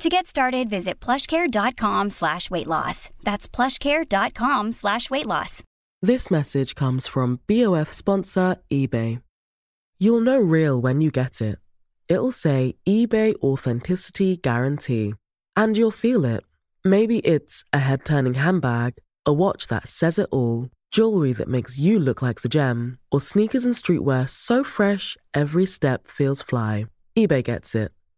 To get started, visit plushcare.com slash weight loss. That's plushcare.com slash weight loss. This message comes from BOF sponsor eBay. You'll know real when you get it. It'll say eBay Authenticity Guarantee. And you'll feel it. Maybe it's a head turning handbag, a watch that says it all, jewelry that makes you look like the gem, or sneakers and streetwear so fresh every step feels fly. eBay gets it.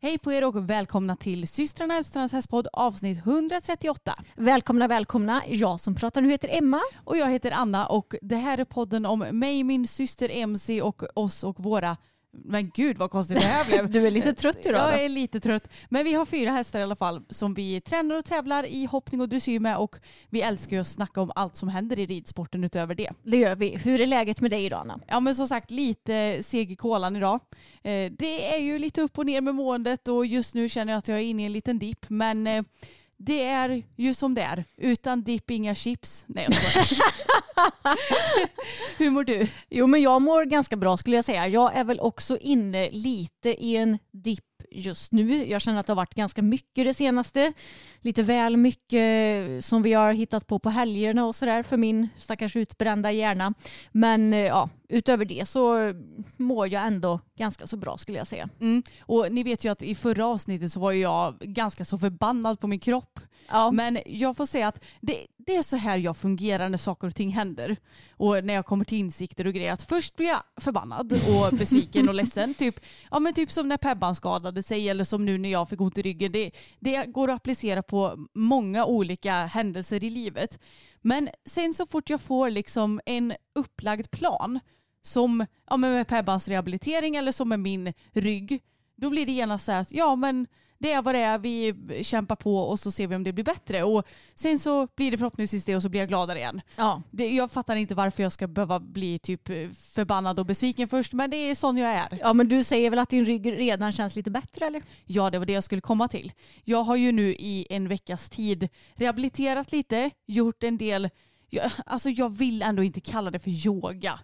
Hej på er och välkomna till systrarna Elfstrands hästpodd avsnitt 138. Välkomna, välkomna. Jag som pratar nu heter Emma. Och jag heter Anna och det här är podden om mig, min syster MC och oss och våra men gud vad konstigt det här blev. Du är lite trött idag. Jag är lite trött. Men vi har fyra hästar i alla fall som vi tränar och tävlar i hoppning och dressyr med och vi älskar ju att snacka om allt som händer i ridsporten utöver det. Det gör vi. Hur är läget med dig idag Anna? Ja men som sagt lite seg i kolan idag. Eh, det är ju lite upp och ner med måendet och just nu känner jag att jag är inne i en liten dipp men eh, det är ju som det är. Utan dipp, inga chips. Nej jag. Hur mår du? Jo men jag mår ganska bra skulle jag säga. Jag är väl också inne lite i en dipp just nu. Jag känner att det har varit ganska mycket det senaste. Lite väl mycket som vi har hittat på på helgerna och sådär för min stackars utbrända hjärna. Men eh, ja, utöver det så mår jag ändå ganska så bra skulle jag säga. Mm. Och ni vet ju att i förra avsnittet så var jag ganska så förbannad på min kropp. Ja. Men jag får säga att det, det är så här jag fungerar när saker och ting händer. Och när jag kommer till insikter och grejer. Att först blir jag förbannad och besviken och ledsen. Typ, ja, men typ som när Pebban skadade sig eller som nu när jag fick ont i ryggen. Det, det går att applicera på många olika händelser i livet. Men sen så fort jag får liksom en upplagd plan som ja, men med Pebbans rehabilitering eller som med min rygg. Då blir det genast så här att ja men det är vad det är, vi kämpar på och så ser vi om det blir bättre. Och sen så blir det förhoppningsvis det och så blir jag gladare igen. Ja. Det, jag fattar inte varför jag ska behöva bli typ förbannad och besviken först men det är sån jag är. ja men du säger väl att din rygg redan känns lite bättre eller? Ja, det var det jag skulle komma till. Jag har ju nu i en veckas tid rehabiliterat lite, gjort en del, jag, alltså jag vill ändå inte kalla det för yoga.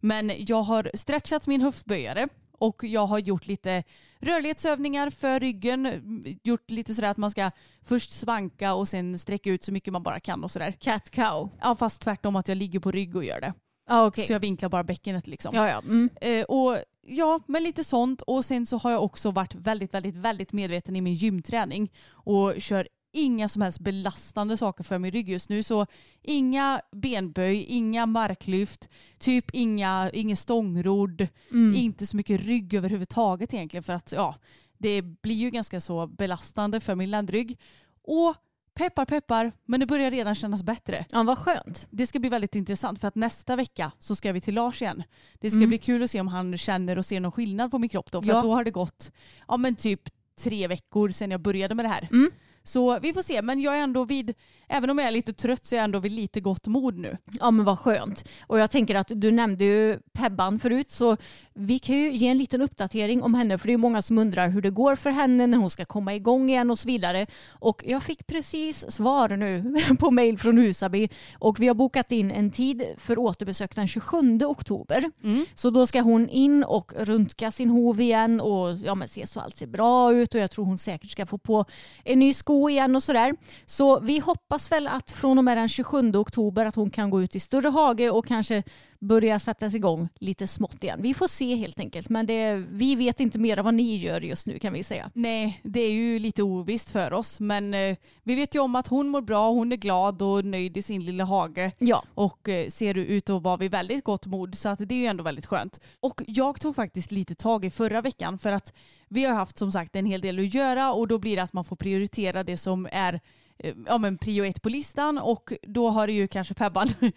Men jag har stretchat min höftböjare och jag har gjort lite rörlighetsövningar för ryggen. Gjort lite sådär att man ska först svanka och sen sträcka ut så mycket man bara kan och sådär. Cat cow. Ja fast tvärtom att jag ligger på rygg och gör det. Ja okej. Så jag vinklar bara bäckenet liksom. Ja ja. Mm. Eh, och ja, men lite sånt. Och sen så har jag också varit väldigt, väldigt, väldigt medveten i min gymträning och kör inga som helst belastande saker för min rygg just nu. Så inga benböj, inga marklyft, typ inga, ingen stångrodd, Mm. inte så mycket rygg överhuvudtaget egentligen för att ja, det blir ju ganska så belastande för min ländrygg. Och peppar peppar, men det börjar redan kännas bättre. Ja vad skönt. Det ska bli väldigt intressant för att nästa vecka så ska vi till Lars igen. Det ska Mm. bli kul att se om han känner och ser någon skillnad på min kropp då. För Ja. då har det gått ja, men typ tre veckor sedan jag började med det här. Mm. Så vi får se. Men jag är ändå vid, även om jag är lite trött så är jag ändå vid lite gott mod nu. Ja men vad skönt. Och jag tänker att du nämnde ju Pebban förut så vi kan ju ge en liten uppdatering om henne för det är många som undrar hur det går för henne när hon ska komma igång igen och så vidare. Och jag fick precis svar nu på mail från Husaby och vi har bokat in en tid för återbesök den 27 oktober. Så då ska hon in och röntga sin hov igen och ja, men se så allt ser bra ut och jag tror hon säkert ska få på en ny sko igen och sådär. Så vi hoppas väl att från och med den 27 oktober att hon kan gå ut i större hage och kanske börja sättas igång lite smått igen. Vi får se helt enkelt. Men det, vi vet inte mer vad ni gör just nu kan vi säga. Nej, det är ju lite ovisst för oss. Men eh, vi vet ju om att hon mår bra, hon är glad och nöjd i sin lilla hage. Ja. Och eh, ser ut att vara vid väldigt gott mod. Så att det är ju ändå väldigt skönt. Och jag tog faktiskt lite tag i förra veckan för att vi har haft som sagt en hel del att göra och då blir det att man får prioritera det som är eh, ja, men prio ett på listan och då har det ju kanske Pebban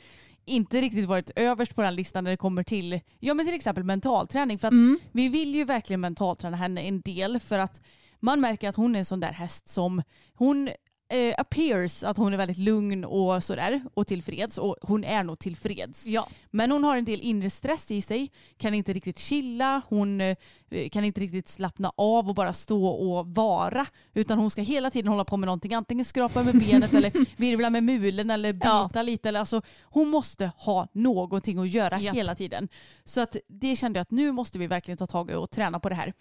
inte riktigt varit överst på den listan när det kommer till ja, men till exempel mentalträning. För att Mm. vi vill ju verkligen mentalträna henne en del för att man märker att hon är en sån där häst som hon eh, appears att hon är väldigt lugn och sådär och tillfreds och hon är nog tillfreds. Ja. Men hon har en del inre stress i sig, kan inte riktigt chilla, hon eh, kan inte riktigt slappna av och bara stå och vara. Utan hon ska hela tiden hålla på med någonting, antingen skrapa med benet eller virvla med mulen eller bita Ja. lite. Eller, alltså, hon måste ha någonting att göra Japp. hela tiden. Så att det kände jag att nu måste vi verkligen ta tag i och träna på det här.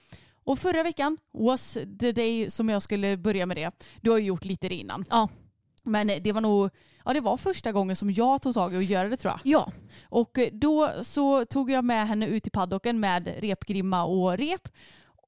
Och förra veckan was the day som jag skulle börja med det. Du har ju gjort lite det innan. Ja. Men det var nog, ja det var första gången som jag tog tag i att göra det tror jag. Ja. Och då så tog jag med henne ut i paddocken med repgrimma och rep.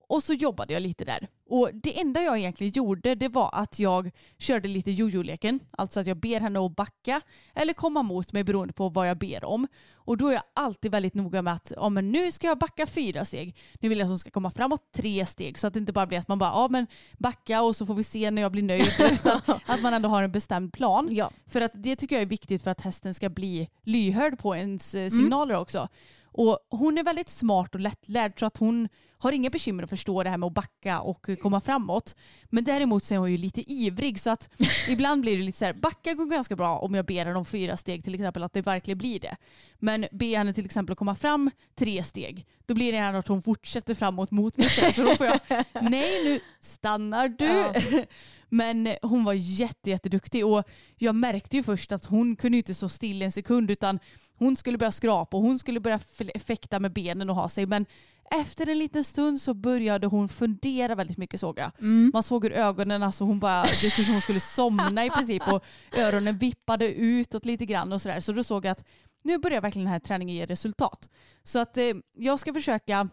Och så jobbade jag lite där. Och det enda jag egentligen gjorde det var att jag körde lite jojo-leken. Alltså att jag ber henne att backa eller komma mot mig beroende på vad jag ber om. Och då är jag alltid väldigt noga med att ja, men nu ska jag backa fyra steg. Nu vill jag att hon ska komma framåt tre steg. Så att det inte bara blir att man bara ja, men backa och så får vi se när jag blir nöjd. Utan att man ändå har en bestämd plan. Ja. För att det tycker jag är viktigt för att hästen ska bli lyhörd på ens eh, signaler också. Och hon är väldigt smart och lättlärd så att hon har inga bekymmer att förstå det här med att backa och komma framåt. Men däremot så är hon ju lite ivrig så att ibland blir det lite så här, backa går ganska bra om jag ber henne om fyra steg till exempel att det verkligen blir det. Men ber henne till exempel att komma fram tre steg då blir det gärna att hon fortsätter framåt mot mig. Så då får jag, nej nu stannar du. Ja. Men hon var jätte, jätteduktig och jag märkte ju först att hon kunde inte stå still en sekund utan hon skulle börja skrapa och hon skulle börja fäkta med benen och ha sig. Men efter en liten stund så började hon fundera väldigt mycket såg jag. Mm. Man såg ur ögonen, alltså hon bara, det såg ut som hon skulle somna i princip och öronen vippade utåt lite grann och sådär. Så då såg jag att nu börjar verkligen den här träningen ge resultat. Så att eh, jag ska försöka,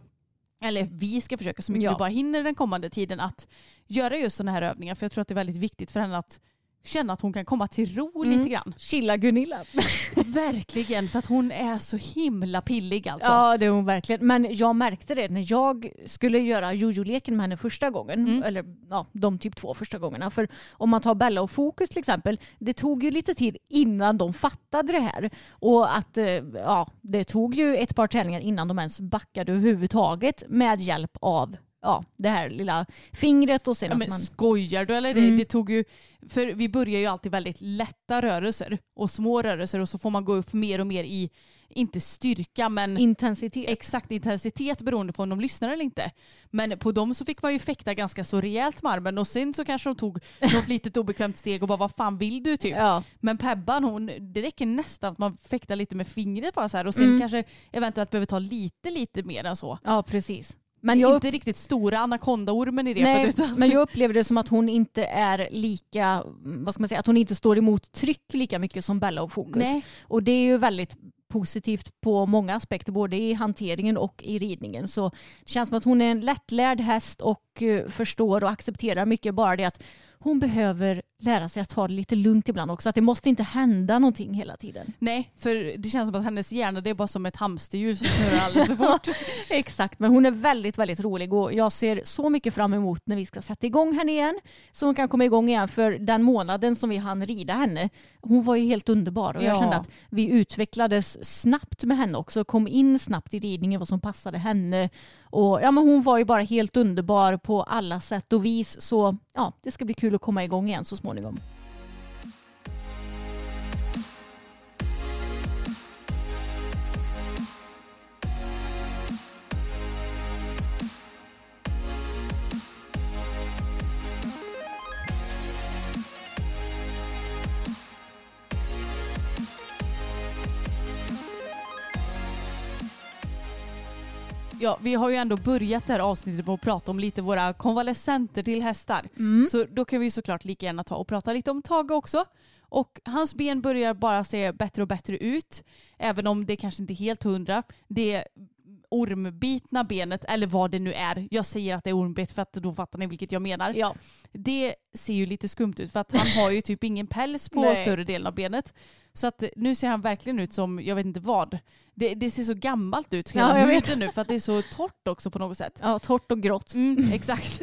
eller vi ska försöka så mycket Ja. vi bara hinner den kommande tiden att göra just sådana här övningar. För jag tror att det är väldigt viktigt för henne att känna att hon kan komma till ro Mm. lite grann. Chilla Gunilla. Verkligen, för att hon är så himla pillig alltså. Ja det är hon verkligen. Men jag märkte det när jag skulle göra jojo-leken med henne första gången. Mm. Eller ja, de typ två första gångerna. För om man tar Bella och Fokus till exempel. Det tog ju lite tid innan de fattade det här. Och att eh, ja, det tog ju ett par träningar innan de ens backade överhuvudtaget med hjälp av ja, det här lilla fingret och sen Ja, men man... skojar du eller? Det, Mm. det tog ju, för vi börjar ju alltid väldigt lätta rörelser och små rörelser och så får man gå upp mer och mer i, inte styrka men Intensitet. exakt intensitet beroende på om de lyssnar eller inte. Men på dem så fick man ju fäkta ganska så rejält med armen och sen så kanske de tog något litet obekvämt steg och bara vad fan vill du typ? Ja. Men Pebban hon, det räcker nästan att man fäktar lite med fingret bara så här och sen Mm. kanske eventuellt behöver ta lite lite mer än så. ja, precis. Men jag inte riktigt stora anakondaormen i repet Nej, utan men jag upplever det som att hon inte är lika, vad ska man säga, att hon inte står emot tryck lika mycket som Bella och Fokus. Nej. Och det är ju väldigt positivt på många aspekter, både i hanteringen och i ridningen. Så det känns som att hon är en lättlärd häst och eh, förstår och accepterar mycket. Bara det att hon behöver lära sig att ta det lite lugnt ibland också. Att det måste inte hända någonting hela tiden. Nej, för det känns som att hennes hjärna det är bara som ett hamsterhjul som snurrar alldeles för fort. Exakt, men hon är väldigt, väldigt rolig och jag ser så mycket fram emot när vi ska sätta igång henne igen. Så hon kan komma igång igen för den månaden som vi hann rida henne, hon var ju helt underbar och jag Ja. kände att vi utvecklades snabbt med henne också, kom in snabbt i ridningen, vad som passade henne. Och ja, men hon var ju bara helt underbar på alla sätt och vis så ja, det ska bli kul att komma igång igen så småningom. Ja, vi har ju ändå börjat det här avsnittet med att prata om lite våra konvalescenter till hästar. Mm. Så då kan vi såklart lika gärna ta och prata lite om Tage också. Och hans ben börjar bara se bättre och bättre ut. Även om det kanske inte är helt hundra. Det ormbitna benet, eller vad det nu är. Jag säger att det är ormbett för att då fattar ni vilket jag menar. Ja. Det ser ju lite skumt ut för att han har ju typ ingen päls på Nej. större delen av benet. Så att nu ser han verkligen ut som, jag vet inte vad. Det, det ser så gammalt ut hela Ja, jag vet. huden nu för att det är så torrt också på något sätt. ja, torrt och grått. Mm, exakt.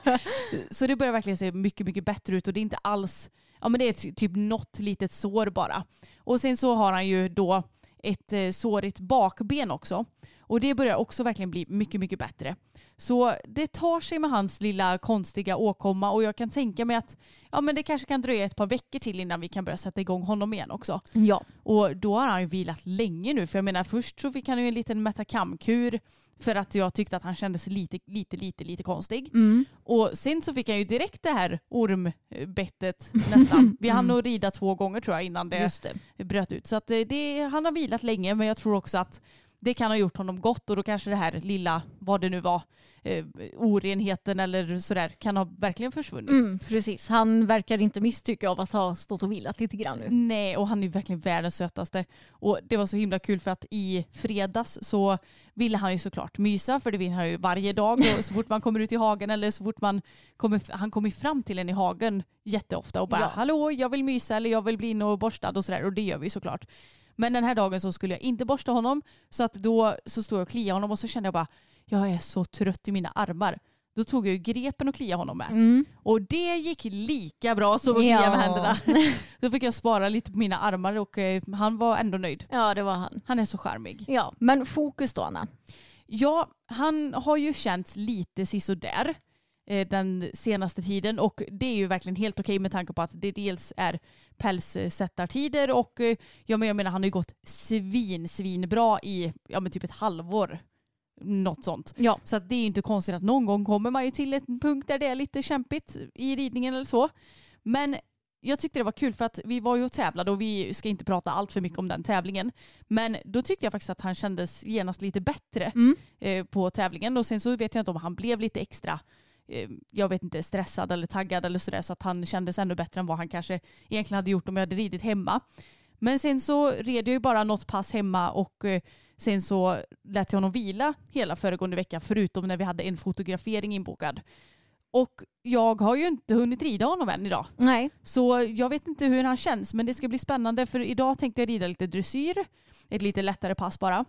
så det börjar verkligen se mycket, mycket bättre ut och det är inte alls, ja men det är ty- typ något litet sår bara. Och sen så har han ju då ett eh, sårigt bakben också. Och det börjar också verkligen bli mycket, mycket bättre. Så det tar sig med hans lilla konstiga åkomma och jag kan tänka mig att ja, men det kanske kan dröja ett par veckor till innan vi kan börja sätta igång honom igen också. Ja. Och då har han ju vilat länge nu. För jag menar först så fick han ju en liten metakamkur för att jag tyckte att han kändes lite, lite, lite, lite konstig. Mm. Och sen så fick han ju direkt det här ormbettet nästan. Vi hann nog rida två gånger tror jag innan det det. bröt ut. Så att eh, det, han har vilat länge men jag tror också att det kan ha gjort honom gott och då kanske det här lilla, vad det nu var, eh, orenheten eller sådär kan ha verkligen försvunnit. Mm, precis. Han verkar inte misstycka av att ha stått och vilat lite grann nu. Nej, och han är verkligen världens sötaste. Och det var så himla kul för att i fredags så ville han ju såklart mysa, för det vill han ju varje dag. Och så fort man kommer ut i hagen eller så fort man kommer, han kommer fram till en i hagen jätteofta och bara Ja. hallå jag vill mysa eller jag vill bli in och borstad och sådär och det gör vi såklart. Men den här dagen så skulle jag inte borsta honom så att då så stod jag och kliade honom och så kände jag bara jag är så trött i mina armar. Då tog jag ju grepen och kliade honom med. Mm. Och det gick lika bra som att klia Ja. med händerna. Då fick jag spara lite på mina armar och eh, han var ändå nöjd. Ja, det var han. Han är så charmig. Ja, men fokus då Anna. Ja, han har ju känts lite sisådär den senaste tiden och det är ju verkligen helt okej med tanke på att det dels är pälssättartider och eh, ja, men jag menar han har ju gått svin, svin bra i ja, men typ ett halvår. Något sånt. Ja. Så att det är ju inte konstigt att någon gång kommer man ju till en punkt där det är lite kämpigt i ridningen eller så. Men jag tyckte det var kul för att vi var ju och tävlade och vi ska inte prata allt för mycket om den tävlingen. Men då tyckte jag faktiskt att han kändes genast lite bättre Mm. eh, på tävlingen och sen så vet jag inte om han blev lite extra eh, jag vet inte, stressad eller taggad eller sådär så att han kändes ännu bättre än vad han kanske egentligen hade gjort om jag hade ridit hemma. Men sen så red jag ju bara något pass hemma och eh, sen så lät jag honom vila hela föregående vecka förutom när vi hade en fotografering inbokad. Och jag har ju inte hunnit rida honom än idag. Nej. Så jag vet inte hur han känns men det ska bli spännande för idag tänkte jag rida lite dressyr. Ett lite lättare pass bara.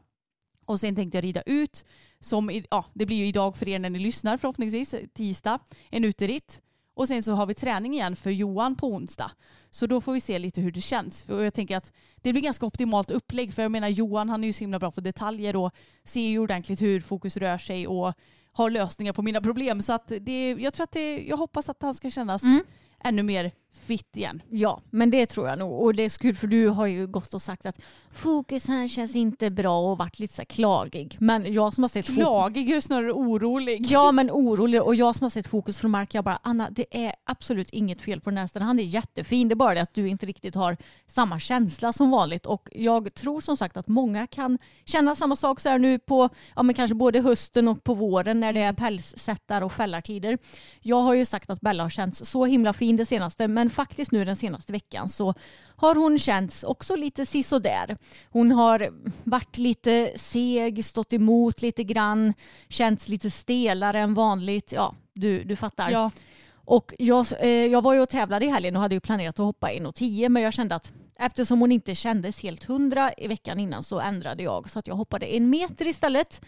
Och sen tänkte jag rida ut, som ja, det blir ju idag för er när ni lyssnar förhoppningsvis, tisdag, en uteritt. Och sen så har vi träning igen för Johan på onsdag. Så då får vi se lite hur det känns. För jag tänker att det blir ganska optimalt upplägg. För jag menar Johan han är ju så himla bra på detaljer och ser ju ordentligt hur fokus rör sig och har lösningar på mina problem. Så att det, jag tror att det, jag hoppas att han ska kännas Mm. ännu mer fit igen. Ja, men det tror jag nog. Och det är så kul för du har ju gått och sagt att fokus här känns inte bra och varit lite så här klagig. Men jag som har sett. Klagig, är snarare orolig. Ja men orolig och jag som har sett fokus från mark jag bara Anna det är absolut inget fel på den här. Han är jättefin. Det är bara det att du inte riktigt har samma känsla som vanligt och jag tror som sagt att många kan känna samma sak så här nu på ja men kanske både hösten och på våren när det är pälssättar och fällartider. Jag har ju sagt att Bella har känts så himla fin det senaste men faktiskt nu den senaste veckan så har hon känts också lite sisådär. Hon har varit lite seg, stått emot lite grann, känts lite stelare än vanligt. Ja, du, du fattar. Ja, Och jag, eh, jag var ju och tävlade i helgen och hade ju planerat att hoppa 1,10 men jag kände att eftersom hon inte kändes helt hundra i veckan innan så ändrade jag så att jag hoppade en meter istället.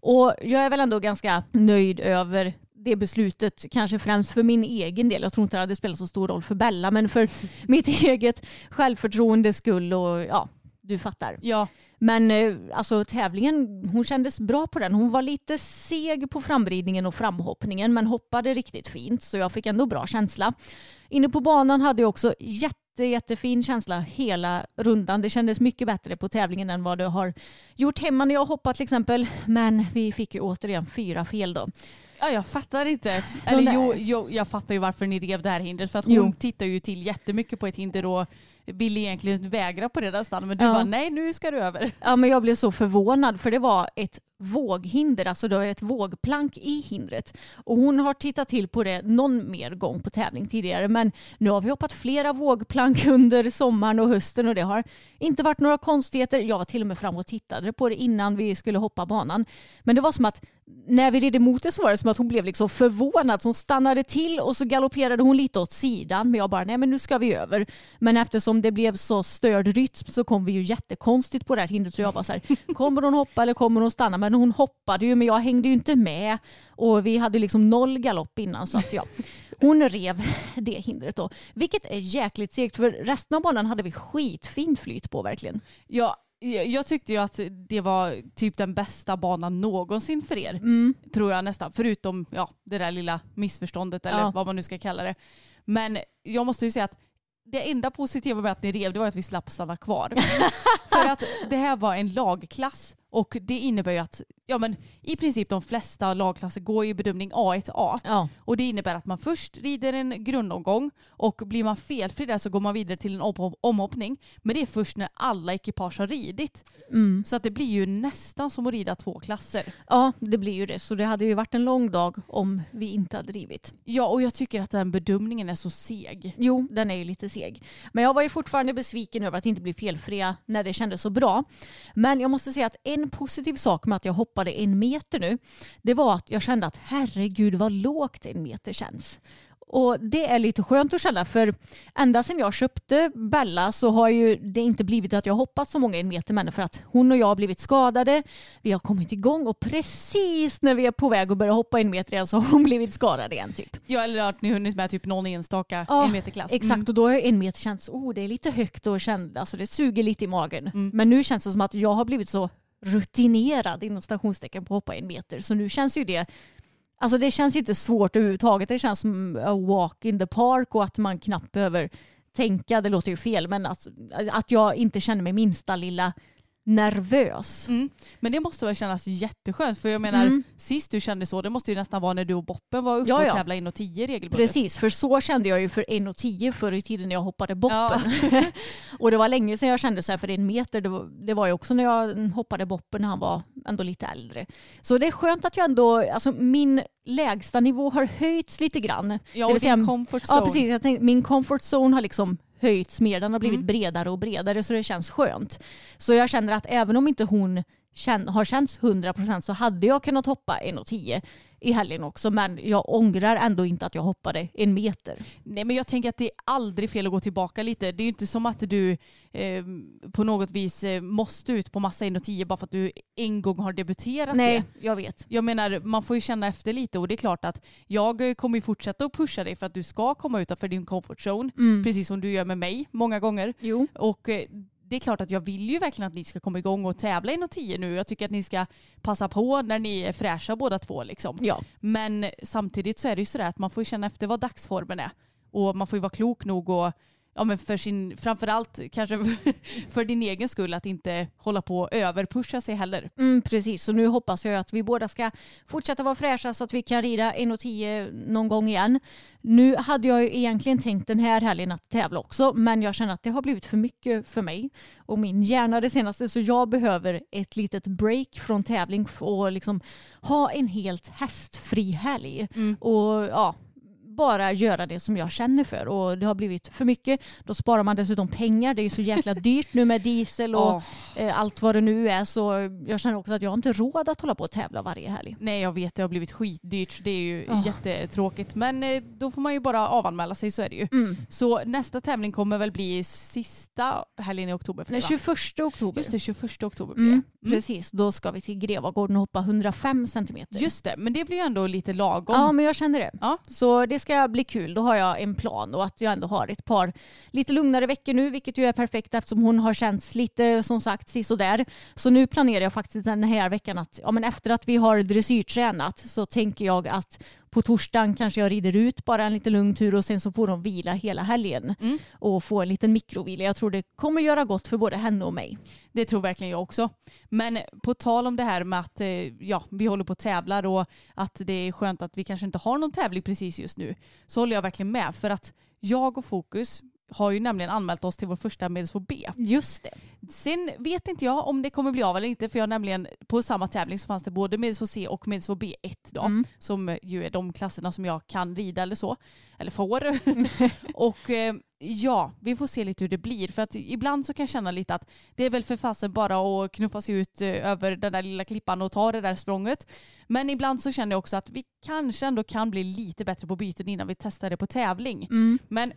Och jag är väl ändå ganska nöjd över det beslutet, kanske främst för min egen del. Jag tror inte det hade spelat så stor roll för Bella, men för mitt eget självförtroendes skull och ja, du fattar. ja. Men eh, alltså tävlingen, hon kändes bra på den. Hon var lite seg på framridningen och framhoppningen men hoppade riktigt fint så jag fick ändå bra känsla. Inne på banan hade jag också jätte, jättefin känsla hela rundan. Det kändes mycket bättre på tävlingen än vad det har gjort hemma när jag hoppat till exempel. Men vi fick ju återigen fyra fel då. Ja, jag fattar inte. Eller jo, jo, jag fattar ju varför ni rev det här hindret. För att Jo. hon tittar ju till jättemycket på ett hinder och ville egentligen vägra på det nästan. Men du Ja. bara, nej nu ska du över. Ja, men jag blev så förvånad för det var ett våghinder, alltså det är ett vågplank i hindret. Och hon har tittat till på det någon mer gång på tävling tidigare men nu har vi hoppat flera vågplank under sommaren och hösten och det har inte varit några konstigheter. Jag var till och med fram och tittade på det innan vi skulle hoppa banan. Men det var som att när vi red emot det så var det som att hon blev liksom förvånad. Så hon stannade till och så galopperade hon lite åt sidan. Men jag bara, nej men nu ska vi över. Men eftersom det blev så störd rytm så kom vi ju jättekonstigt på det här hindret. Så jag var så här, kommer hon hoppa eller kommer hon stanna? Men hon hoppade ju, men jag hängde ju inte med. Och vi hade liksom noll galopp innan. Så att ja, hon rev det hindret då. Vilket är jäkligt segt för resten av banan hade vi skitfint flyt på verkligen. Ja, jag jag tyckte ju att det var typ den bästa banan någonsin för er. Mm. Tror jag nästan. Förutom ja, det där lilla missförståndet eller Ja. vad man nu ska kalla det. Men jag måste ju säga att det enda positiva med att ni rev det var att vi slapp stanna kvar. för att det här var en lagklass och det innebär ju att ja, men, i princip de flesta lagklasser går i bedömning A1A. Ja. Och det innebär att man först rider en grundomgång och blir man felfri där så går man vidare till en om- omhoppning. Men det är först när alla ekipage har ridit. Mm. Så att det blir ju nästan som att rida två klasser. ja, det blir ju det. Så det hade ju varit en lång dag om vi inte hade drivit. Ja, och jag tycker att den bedömningen är så seg. Jo, den är ju lite seg. Men jag var ju fortfarande besviken över att inte bli felfria när det kändes så bra. Men jag måste säga att en positiv sak med att jag hoppade en meter nu, det var att jag kände att herregud vad lågt en meter känns. Och det är lite skönt att känna för ända sedan jag köpte Bella så har ju det inte blivit att jag hoppat så många en meter med henne för att hon och jag har blivit skadade. Vi har kommit igång och precis när vi är på väg att börja hoppa en meter igen så har hon blivit skadad igen typ. Ja, eller att ni hunnit med typ någon enstaka Ja, en meter klass. Exakt, Mm. och då har en meter känts, oh det är lite högt och känd, alltså det suger lite i magen. Mm. Men nu känns det som att jag har blivit så rutinerad inom stationstecken på att hoppa en meter. Så nu känns ju det, alltså det känns inte svårt överhuvudtaget. Det känns som a walk in the park och att man knappt behöver tänka, det låter ju fel, men att, att jag inte känner mig minsta lilla nervös. Mm. Men det måste väl kännas jätteskönt för jag menar Mm. sist du kände så det måste ju nästan vara när du och Boppen var uppe Ja, och ja. tävlade och 10 regelbundet. Precis, för så kände jag ju för 1,10 förr i tiden när jag hoppade boppen. Ja. och det var länge sedan jag kände så här för en meter. Det var, det var ju också när jag hoppade boppen när han var ändå lite äldre. Så det är skönt att jag ändå, alltså min lägsta nivå har höjts lite grann. Ja, Det och vill säga- din comfort zone. Ja precis, jag tänkte, min comfort zone har liksom höjts mer. Den har blivit Mm. bredare och bredare så det känns skönt. Så jag känner att även om inte hon känn, har känts 100% så hade jag kunnat hoppa 1,10 i helgen också men jag ångrar ändå inte att jag hoppade en meter. Nej men jag tänker att det är aldrig fel att gå tillbaka lite. Det är ju inte som att du eh, på något vis eh, måste ut på massa 1 och 10 bara för att du en gång har debuterat Nej, det. jag vet. Jag menar man får ju känna efter lite och det är klart att jag eh, kommer ju fortsätta att pusha dig för att du ska komma utanför din comfort zone. Mm. Precis som du gör med mig många gånger. Jo. Och eh, det är klart att jag vill ju verkligen att ni ska komma igång och tävla i 10 nu. Jag tycker att ni ska passa på när ni är fräscha båda två liksom. Ja. Men samtidigt så är det ju sådär att man får känna efter vad dagsformen är. Och man får ju vara klok nog och ja men för sin, framförallt kanske för din egen skull att inte hålla på och överpusha sig heller. Mm, precis, så nu hoppas jag att vi båda ska fortsätta vara fräscha så att vi kan rida 1,10 någon gång igen. Nu hade jag ju egentligen tänkt den här helgen att tävla också men jag känner att det har blivit för mycket för mig och min hjärna det senaste så jag behöver ett litet break från tävling och liksom ha en helt hästfri helg. Mm. Och ja, bara göra det som jag känner för och det har blivit för mycket. Då sparar man dessutom pengar. Det är ju så jäkla dyrt nu med diesel och eh, allt vad det nu är så jag känner också att jag har inte råd att hålla på och tävla varje helg. nej jag vet det har blivit skitdyrt det är ju Åh. jättetråkigt. Men eh, då får man ju bara avanmäla sig så är det ju. Mm. Så nästa tävling kommer väl bli sista helgen i oktober Den dig, va? 21 oktober. Just det, 21 oktober blir Mm, det. Mm. Precis, då ska vi till Grevagården och hoppa 105 centimeter. Just det, men det blir ju ändå lite lagom. Ja, men jag känner det. Ja. Så det ska bli kul. Då har jag en plan och att jag ändå har ett par lite lugnare veckor nu, vilket ju är perfekt eftersom hon har känts lite som sagt sisådär. Så nu planerar jag faktiskt den här veckan att ja, men efter att vi har dressyrtränat så tänker jag att på torsdagen kanske jag rider ut bara en liten lugn tur och sen så får de vila hela helgen Mm. och få en liten mikrovila. Jag tror det kommer göra gott för både henne och mig. Det tror verkligen jag också. Men på tal om det här med att eh, ja, vi håller på och tävlar och att det är skönt att vi kanske inte har någon tävling precis just nu så håller jag verkligen med för att jag och Fokus har ju nämligen anmält oss till vår första Medelsvår B. Just det. Sen vet inte jag om det kommer bli av eller inte för jag nämligen på samma tävling så fanns det både Medelsvår C och Medelsvår B1 då. Mm. Som ju är de klasserna som jag kan rida eller så. Eller får. och eh, ja, vi får se lite hur det blir. För att ibland så kan jag känna lite att det är väl för fasen bara att knuffa sig ut eh, över den där lilla klippan och ta det där språnget. Men ibland så känner jag också att vi kanske ändå kan bli lite bättre på byten innan vi testar det på tävling. Mm. Men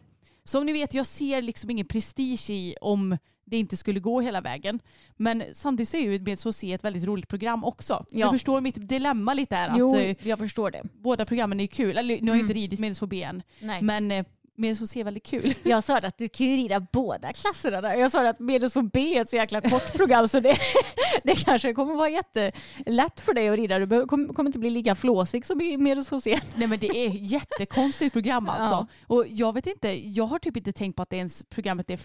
som ni vet, jag ser liksom ingen prestige i om det inte skulle gå hela vägen. Men samtidigt så är ju med så se ett väldigt roligt program också. Ja. Du förstår mitt dilemma lite här. Att, Jo, eh, jag förstår det. båda programmen är kul. Eller nu har jag Mm. inte ridit Medelsvår B än. Nej. Men Medelsvår C är väldigt kul. Jag sa att du kan ju rida båda klasserna där. Jag sa att Medelsvår B är ett så jäkla kort program så det, det kanske kommer vara jättelätt för dig att rida. Du kommer inte bli lika flåsig som i Medelsvår C. Nej men det är ett jättekonstigt program alltså. Och jag vet inte, jag har typ inte tänkt på att det ens programmet är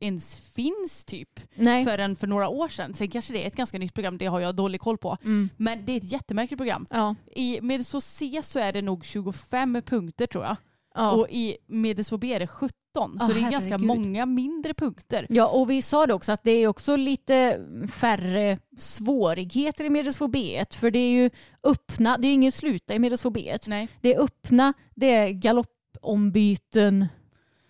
ens finns typ Nej. förrän för några år sedan. Sen kanske det är ett ganska nytt program, det har jag dålig koll på. Mm. Men det är ett jättemärkligt program. Ja. I Medelsvår C så är det nog 25 punkter tror jag. Ja. Och i B är det 17. Så Ja, det är ganska herregud. många mindre punkter. ja, och vi sa det också att det är också lite färre svårigheter i Medelsvår B1. För det är ju öppna, det är ingen sluta i Medelsvår B1. Nej. Det är öppna, det är galoppombyten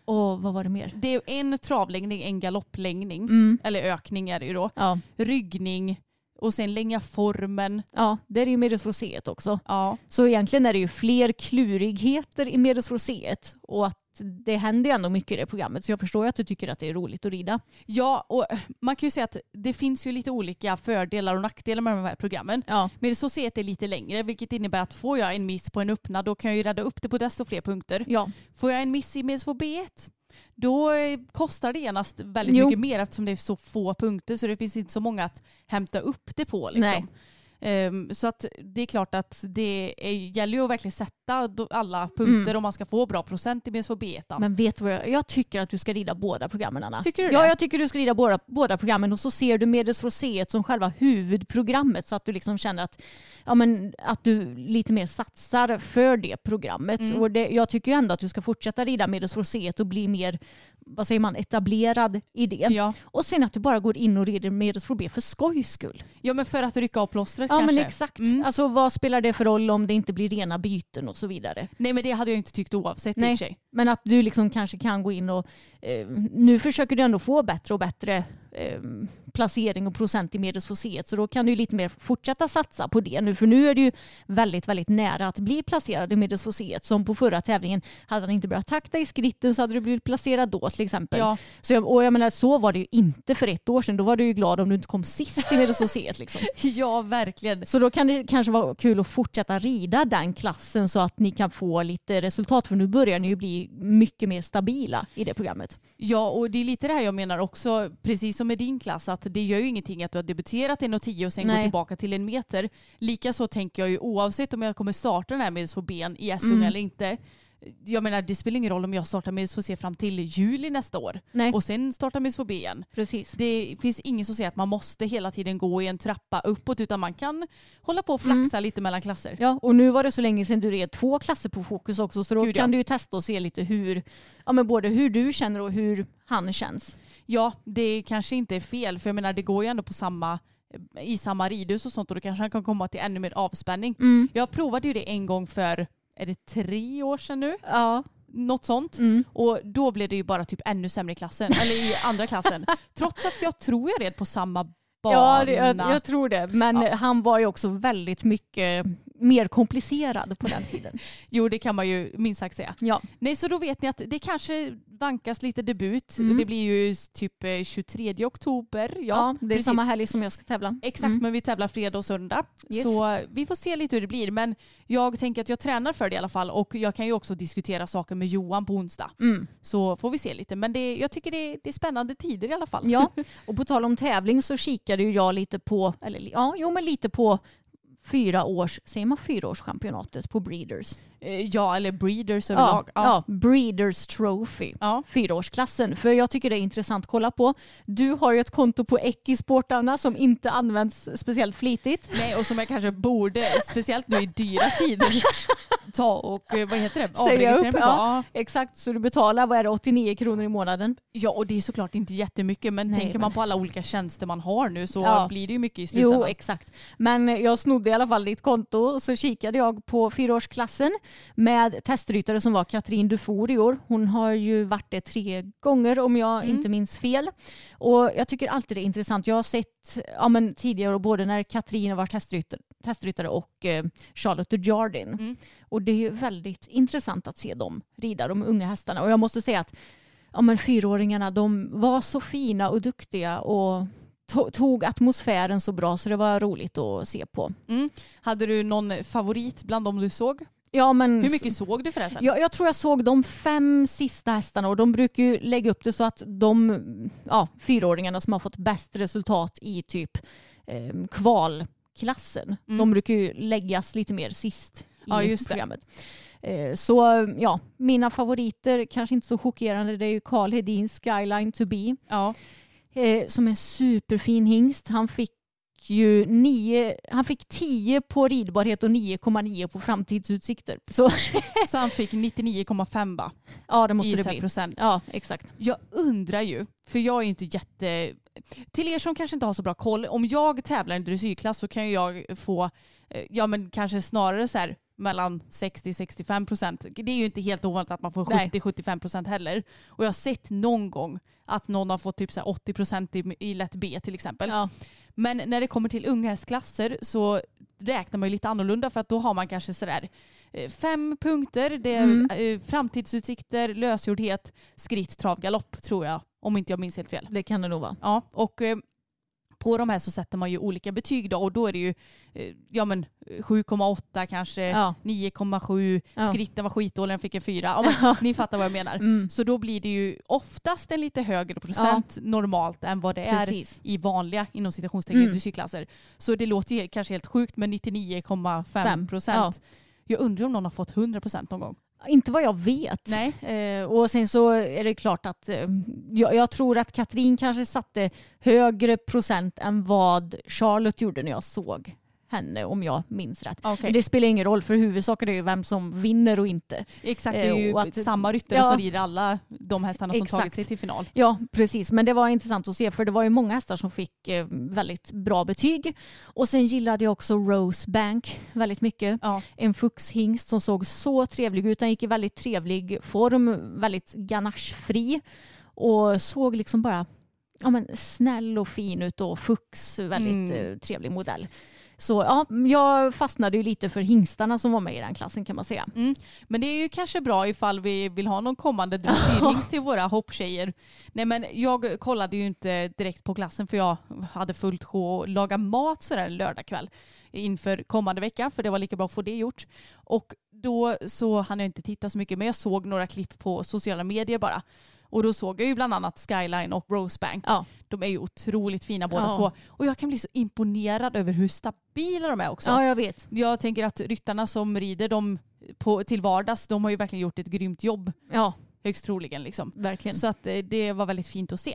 och vad var det mer? Det är en travlängning, en galopplängning. Mm. Eller ökning är det ju då. Ja. Ryggning och sen länga formen. ja, det är ju Medelsvår C1 också. Ja. Så egentligen är det ju fler klurigheter i Medelsvår C1 och att det händer ju ändå mycket i det programmet så jag förstår ju att du tycker att det är roligt att rida. ja, och man kan ju säga att det finns ju lite olika fördelar och nackdelar med de här programmen. Ja, Men så C1 är lite längre vilket innebär att får jag en miss på en öppnad då kan jag ju rädda upp det på desto fler punkter. ja. Får jag en miss i Medelsvår B1 då eh, kostar det genast väldigt Jo. mycket mer eftersom det är så få punkter så det finns inte så många att hämta upp det på. Liksom. Ehm, så att det är klart att det är, gäller ju att verkligen sätta alla punkter Mm. om man ska få bra procent i Medelsvår B1. Men vet du vad jag, jag tycker att du ska rida båda programmen Anna. Tycker du Ja, det? jag tycker du ska rida båda, båda programmen och så ser du Medelsvår C1 som själva huvudprogrammet så att du liksom känner att, ja, men, att du lite mer satsar för det programmet. Mm. Och det, jag tycker ju ändå att du ska fortsätta rida Medelsvår C1 och bli mer vad säger man, etablerad i det. Ja. Och sen att du bara går in och rider Medelsvår B för skojs skull. ja, men för att rycka av plåstret Ja kanske. men exakt. Mm. Alltså vad spelar det för roll om det inte blir rena byten och så vidare. Nej men det hade jag inte tyckt oavsett i Nej. och för sig. Men att du liksom kanske kan gå in och eh, nu försöker du ändå få bättre och bättre eh, placering och procent i C1 så då kan du lite mer fortsätta satsa på det nu för nu är du ju väldigt väldigt nära att bli placerad i C1 som på förra tävlingen hade han inte börjat takta i skritten så hade du blivit placerad då till exempel. Ja. Så jag, och jag menar så var det ju inte för ett år sedan då var du ju glad om du inte kom sist i C1 liksom. ja, verkligen. Så då kan det kanske vara kul att fortsätta rida den klassen så att ni kan få lite resultat för nu börjar ni ju bli mycket mer stabila i det programmet. Ja, och det är lite det här jag menar också, precis som med din klass, att det gör ju ingenting att du har debuterat 1,10 och sen Nej. går tillbaka till en meter. Likaså tänker jag ju oavsett om jag kommer starta den här med ben i S Mm. eller inte. Jag menar det spelar ingen roll om jag startar med se fram till juli nästa år Nej, och sen startar med B igen. precis. Det finns ingen som säger att man måste hela tiden gå i en trappa uppåt utan man kan hålla på och flaxa lite mellan klasser. Mm. Ja, och nu var det så länge sedan du red två klasser på fokus också så då Gud, ja. kan du ju testa och se lite hur, ja men både hur du känner och hur han känns. Ja, det kanske inte är fel för jag menar det går ju ändå på samma i samma ridhus och sånt och då kanske han kan komma till ännu mer avspänning. Mm. Jag provade ju det en gång för, är det tre år sedan nu? Ja. Något sånt. Mm. Och då blev det ju bara typ ännu sämre i klassen, eller i andra klassen. Trots att jag tror jag red på samma bana. Ja, det, jag, jag tror det. Men Ja. han var ju också väldigt mycket mer komplicerad på den tiden. Jo, det kan man ju minst sagt säga. Ja. Nej, så då vet ni att det kanske vankas lite debut. Mm. Det blir ju typ eh, 23 oktober. Ja, Ja, det är precis. samma helg som jag ska tävla. Exakt, Mm. men vi tävlar fredag och söndag. Yes. Så vi får se lite hur det blir. Men jag tänker att jag tränar för det i alla fall och jag kan ju också diskutera saker med Johan på onsdag. Mm. Så får vi se lite. Men det, jag tycker det, det är spännande tider i alla fall. Ja, och på tal om tävling så kikade ju jag lite på, eller ja, jo men lite på fyra års, säger man fyraårschampionatet på Breeders? Eh, Ja, eller breeders Ja, överlag. ja, Breeders Trophy. Ja. Fyraårsklassen. För jag tycker det är intressant att kolla på. Du har ju ett konto på Ekisport Anna som inte används speciellt flitigt. Nej, och som jag kanske borde, speciellt nu i dyra tider, ta och eh, vad heter det? Säga Avregistrera upp, ja. Exakt, så du betalar vad är det, 89 kronor i månaden. ja, och det är såklart inte jättemycket men Nej, tänker men- man på alla olika tjänster man har nu så Ja. blir det ju mycket i slutändan. Jo, exakt. Men jag snodde i alla fall ditt konto så kikade jag på fyraårsklassen med testryttare som var Katrin Dufour i år. Hon har ju varit det tre gånger om jag Mm. inte minns fel. Och jag tycker alltid det är intressant. Jag har sett ja, men tidigare både när Katrin har varit testryttare, testryttare och eh, Charlotte Dujardin. Mm. Och det är väldigt intressant att se dem rida, de unga hästarna. Och jag måste säga att ja, men fyraåringarna de var så fina och duktiga och to- tog atmosfären så bra så det var roligt att se på. Mm. Hade du någon favorit bland dem du såg? Ja, men Hur mycket såg du förresten? jag, jag tror jag såg de fem sista hästarna och de brukar ju lägga upp det så att de ja, fyraåringarna som har fått bäst resultat i typ eh, kvalklassen, Mm. de brukar ju läggas lite mer sist Ja, just det. programmet. Eh, Så ja, mina favoriter, kanske inte så chockerande, det är ju Carl Hedins Skyline to be Ja. eh, som är superfin hingst. Han fick ju nio, han fick 10 på ridbarhet och 9,9 på framtidsutsikter. Så Så han fick 99,5 va? ja, det måste i det bli. procent. Ja, exakt. Jag undrar ju, för jag är ju inte jätte... Till er som kanske inte har så bra koll, om jag tävlar i dressyrklass så kan jag få, eh, ja men kanske snarare så här mellan 60-65 procent. Det är ju inte helt ovanligt att man får Nej. 70-75 procent heller. Och jag har sett någon gång att någon har fått typ så här 80 procent i, i lätt B till exempel. Ja. Men när det kommer till unghästklasser så räknar man ju lite annorlunda för att då har man kanske sådär eh, fem punkter. Det är Mm. eh, framtidsutsikter, lösgjordhet, skritt, trav, galopp tror jag. Om inte jag minns helt fel. Det kan det nog vara. Ja, och eh, på de här så sätter man ju olika betyg då och då är det ju eh, ja, men 7,8 kanske, Ja. 9,7, Ja. skritten var skitdålig, den fick en 4. Ja, men, ni fattar vad jag menar. Mm. Så då blir det ju oftast en lite högre procent normalt än vad det är Precis. i vanliga inom citationstecken Mm. dressyrklasser. Så det låter ju kanske helt sjukt med 99,5 Fem, procent. Jag undrar om någon har fått 100 procent någon gång. Inte vad jag vet. Nej. Eh, och sen så är det klart att eh, jag, jag tror att Katrin kanske satte högre procent än vad Charlotte gjorde när jag såg henne om jag minns rätt. Okej. Men det spelar ingen roll för huvudsaken är ju vem som vinner och inte. Exakt, det är ju Eh, och att- samma ryttare ja. som rider alla de hästarna som Exakt. tagit sig till final. Ja, precis. Men det var intressant att se för det var ju många hästar som fick eh, väldigt bra betyg. Och sen gillade jag också Rosebank väldigt mycket. Ja. En fuxhingst som såg så trevlig ut. Den gick i väldigt trevlig form, väldigt ganachefri och såg liksom bara ja, men snäll och fin ut och fux, väldigt Mm. eh, trevlig modell. Så ja, jag fastnade ju lite för hingstarna som var med i den klassen kan man säga. Men det är ju kanske bra ifall vi vill ha någon kommande dressyrhingst till våra hopptjejer. Nej men jag kollade ju inte direkt på klassen för jag hade fullt sjå att laga mat sådär en lördagkväll inför kommande vecka för det var lika bra att få det gjort. Och då så hann jag inte titta så mycket men jag såg några klipp på sociala medier bara. Och då såg jag ju bland annat Skyline och Rosebank. Ja. De är ju otroligt fina båda Ja. två. Och jag kan bli så imponerad över hur stabila de är också. Ja, jag vet. Jag tänker att ryttarna som rider dem på, till vardags, de har ju verkligen gjort ett grymt jobb. Ja, Högst troligen liksom. verkligen. Så att eh, det var väldigt fint att se.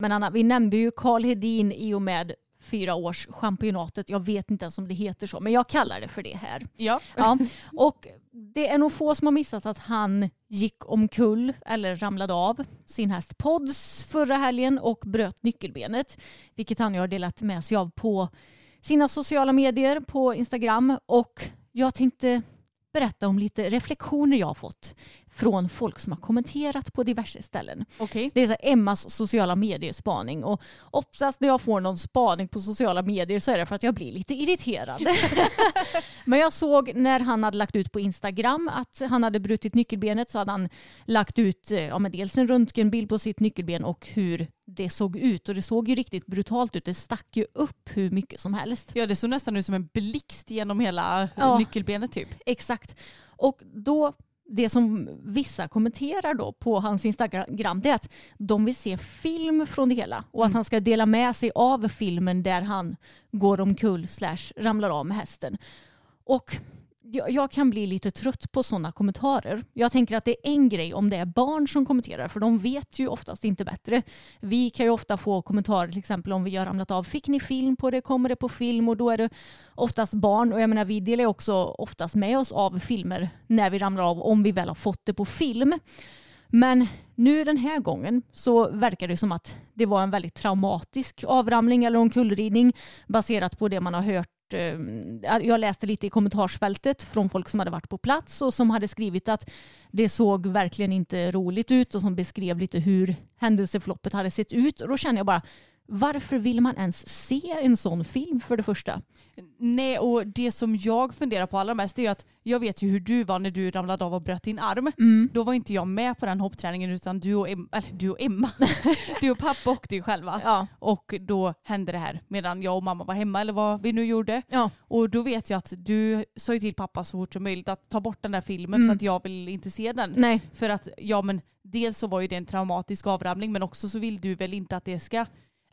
Men Anna, vi nämnde ju Karl Hedin i och med fyra års championatet. Jag vet inte ens om det heter så, men jag kallar det för det här. Ja. Ja, och det är nog få som har missat att han gick omkull eller ramlade av sin häst Pods förra helgen och bröt nyckelbenet. Vilket han har delat med sig av på sina sociala medier, på Instagram. Och jag tänkte berätta om lite reflektioner jag har fått från folk som har kommenterat på diverse ställen. Okej. Det är så Emmas sociala medier-spaning och oftast när jag får någon spaning på sociala medier så är det för att jag blir lite irriterad. Men jag såg när han hade lagt ut på Instagram att han hade brutit nyckelbenet så hade han lagt ut eh, ja, men dels en röntgenbild på sitt nyckelben och hur det såg ut och det såg ju riktigt brutalt ut. Det stack ju upp hur mycket som helst. Ja det såg nästan ut som en blixt genom hela Ja. nyckelbenet typ. Exakt. Och då, det som vissa kommenterar då på hans Instagram det är att de vill se film från det hela och att han ska dela med sig av filmen där han går omkull slash ramlar av med hästen. Och jag, jag kan bli lite trött på sådana kommentarer. Jag tänker att det är en grej om det är barn som kommenterar för de vet ju oftast inte bättre. Vi kan ju ofta få kommentarer till exempel om vi har ramlat av. Fick ni film på det? Kommer det på film? Och då är det oftast barn och jag menar vi delar ju också oftast med oss av filmer när vi ramlar av om vi väl har fått det på film. Men nu den här gången så verkar det som att det var en väldigt traumatisk avramling eller omkullridning baserat på det man har hört. Eh, jag läste lite i kommentarsfältet från folk som hade varit på plats och som hade skrivit att det såg verkligen inte roligt ut och som beskrev lite hur händelseförloppet hade sett ut. Och då känner jag bara, varför vill man ens se en sån film för det första? Nej och det som jag funderar på allra mest är att jag vet ju hur du var när du ramlade av och bröt din arm. Då var inte jag med på den hoppträningen utan du och, em- eller, du och Emma, du och pappa åkte ju själva. Ja. Och då hände det här medan jag och mamma var hemma eller vad vi nu gjorde. Ja. Och då vet jag att du sa ju till pappa så fort som möjligt att ta bort den där filmen för att jag vill inte se den. Nej, För att ja men dels så var ju det en traumatisk avramling men också så vill du väl inte att det ska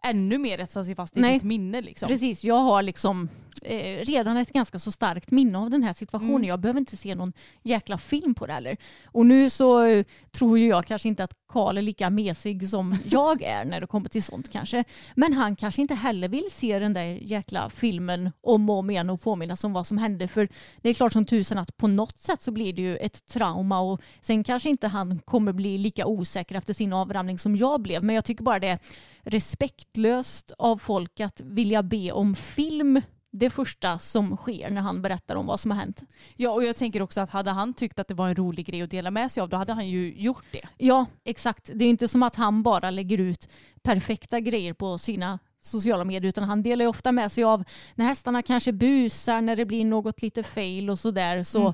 ännu mer etsa sig fast i Nej. ditt minne liksom. Precis, jag har liksom eh, redan ett ganska så starkt minne av den här situationen. Mm. Jag behöver inte se någon jäkla film på det heller. Och nu så eh, tror ju jag kanske inte att Karl är lika mesig som jag är när det kommer till sånt kanske. Men han kanske inte heller vill se den där jäkla filmen om och om igen och påminnas om vad som hände. För det är klart som tusen att på något sätt så blir det ju ett trauma och sen kanske inte han kommer bli lika osäker efter sin avramling som jag blev. Men jag tycker bara det är respektlöst av folk att vilja be om film det första som sker när han berättar om vad som har hänt. Ja och jag tänker också att hade han tyckt att det var en rolig grej att dela med sig av då hade han ju gjort det. Ja, exakt. Det är inte som att han bara lägger ut perfekta grejer på sina sociala medier utan han delar ju ofta med sig av när hästarna kanske busar, när det blir något lite fail och sådär. Så Mm.